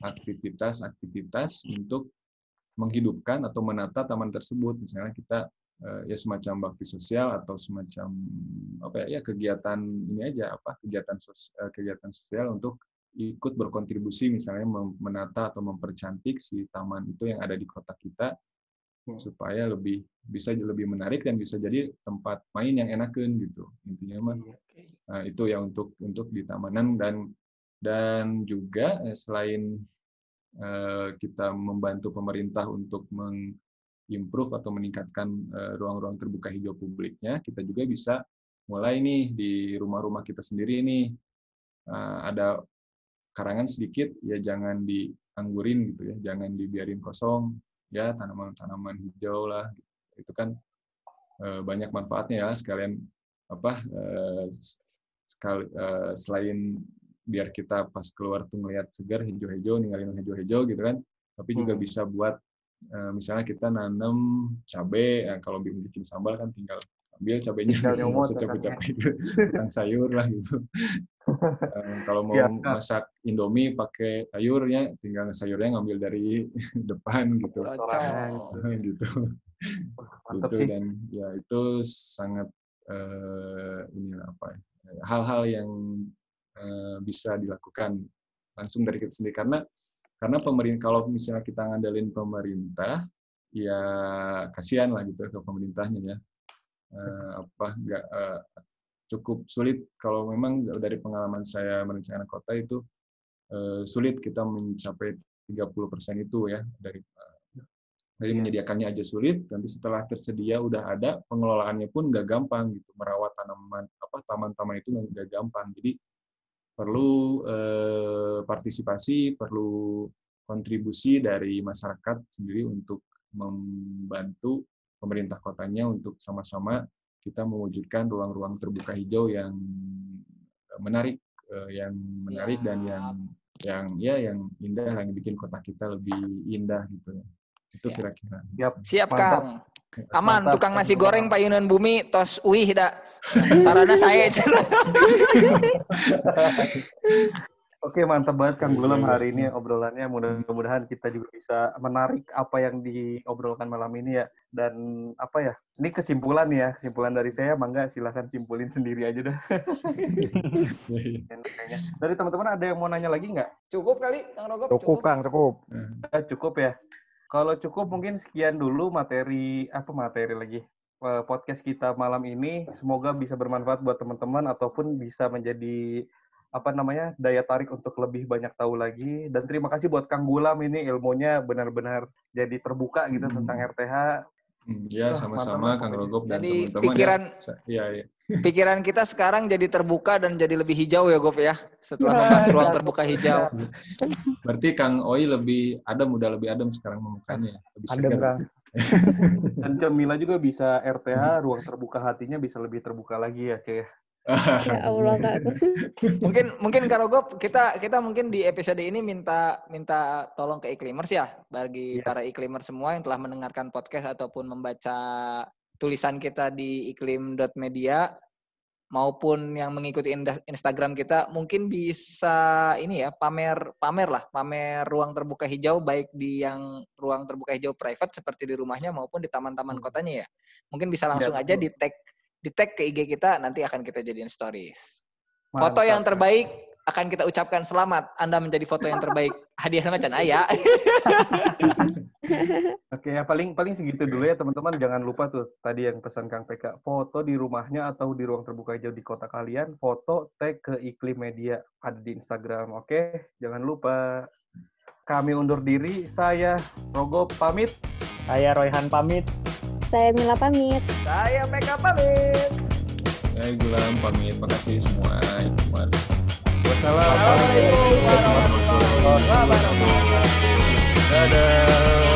aktivitas-aktivitas uh, untuk menghidupkan atau menata taman tersebut. Misalnya kita uh, ya semacam bakti sosial atau semacam apa ya, ya kegiatan ini aja apa kegiatan sos, uh, kegiatan sosial untuk ikut berkontribusi misalnya menata atau mempercantik si taman itu yang ada di kota kita hmm. supaya lebih bisa lebih menarik dan bisa jadi tempat main yang enakan gitu intinya mah. Iya, nah, itu ya untuk untuk di tamanan dan dan juga eh, selain uh, kita membantu pemerintah untuk mengimprove atau meningkatkan ruang-ruang uh, terbuka hijau publiknya, kita juga bisa mulai nih di rumah-rumah kita sendiri ini. Uh, ada karangan sedikit ya jangan dianggurin gitu ya, jangan dibiarin kosong ya tanaman-tanaman hijau lah. Itu kan banyak manfaatnya ya sekalian apa sekali selain biar kita pas keluar tuh ngelihat segar hijau-hijau ninggalin hijau-hijau gitu kan tapi juga hmm. bisa buat misalnya kita nanam cabai ya, kalau bikin sambal kan tinggal ambil cabenya nggak usah capek-capek itu tentang sayur lah gitu kalau mau ya, masak indomie pakai sayurnya tinggal sayurnya ngambil dari [LAUGHS] depan gitu. [LAUGHS] Gitu. Gitu dan ya itu sangat uh, ini apa ya hal-hal yang Eh, bisa dilakukan langsung dari kita sendiri. Karena karena pemerintah kalau misalnya kita ngandelin pemerintah ya kasihan lah gitu ke pemerintahnya ya. Uh, apa nggak uh, cukup sulit. Kalau memang dari pengalaman saya merencanakan kota itu uh, sulit kita mencapai 30% itu ya dari dari menyediakannya aja sulit. Nanti setelah tersedia udah ada pengelolaannya pun nggak gampang gitu. Merawat tanaman apa taman-taman itu nggak gampang. Jadi perlu eh, partisipasi, perlu kontribusi dari masyarakat sendiri untuk membantu pemerintah kotanya untuk sama-sama kita mewujudkan ruang-ruang terbuka hijau yang menarik, eh, yang menarik dan yang yang ya yang indah yang bikin kota kita lebih indah gitu ya. Itu kira-kira. Siap, Siap Kang. Aman, Mantap. tukang nasi goreng Pak Yunan Bumi, tos uih dak. Sarana saya [LAUGHS] [LAUGHS] [LAUGHS] Oke, mantap banget Kang Gulam hari ini obrolannya. Mudah-mudahan kita juga bisa menarik apa yang diobrolkan malam ini ya. Dan apa ya, ini kesimpulan ya. Kesimpulan dari saya, mangga silahkan simpulin [LAUGHS] sendiri aja dah. [LAUGHS] dari teman-teman ada yang mau nanya lagi nggak? Cukup kali, Kang Rogop? Cukup, cukup, Kang, cukup. cukup ya. Kalau cukup mungkin sekian dulu materi apa materi lagi eh, podcast kita malam ini. Semoga bisa bermanfaat buat teman-teman ataupun bisa menjadi apa namanya daya tarik untuk lebih banyak tahu lagi. Dan terima kasih buat Kang Gulam ini ilmunya benar-benar jadi terbuka gitu hmm. tentang RTH. Hmm, ya sama-sama Kang Rogop dan teman-teman. Pikiran, ya, ya, [LAUGHS] pikiran kita sekarang jadi terbuka dan jadi lebih hijau ya Gov ya setelah membahas ruang terbuka hijau. [LAUGHS] Berarti Kang Oi lebih adem udah lebih adem sekarang mukanya lebih adem Kang. [LAUGHS] Dan Cemila juga bisa RTH ruang terbuka hatinya bisa lebih terbuka lagi ya kayak. Ya [LAUGHS] Allah Kak. mungkin mungkin Karogop kita kita mungkin di episode ini minta minta tolong ke iklimers ya bagi yeah. para iklimers semua yang telah mendengarkan podcast ataupun membaca tulisan kita di iklim.media maupun yang mengikuti Instagram kita mungkin bisa ini ya pamer pamer lah pamer ruang terbuka hijau baik di yang ruang terbuka hijau private seperti di rumahnya maupun di taman-taman hmm. kotanya ya mungkin bisa langsung ya, aja di tag di tag ke IG kita nanti akan kita jadiin stories foto yang terbaik akan kita ucapkan selamat Anda menjadi foto yang terbaik. [LAUGHS] Hadiah sama Chan Aya. [LAUGHS] Oke, ya paling paling segitu dulu ya teman-teman. Jangan lupa tuh tadi yang pesan Kang PK, foto di rumahnya atau di ruang terbuka hijau di kota kalian, foto tag ke Iklim Media ada di Instagram. Oke, jangan lupa. Kami undur diri. Saya Rogo pamit. Saya Royhan pamit. Saya Mila pamit. Saya PK pamit. Saya Gulam pamit. Makasih semua. Mas. Wassalamualaikum warahmatullahi wabarakatuh. Dadah.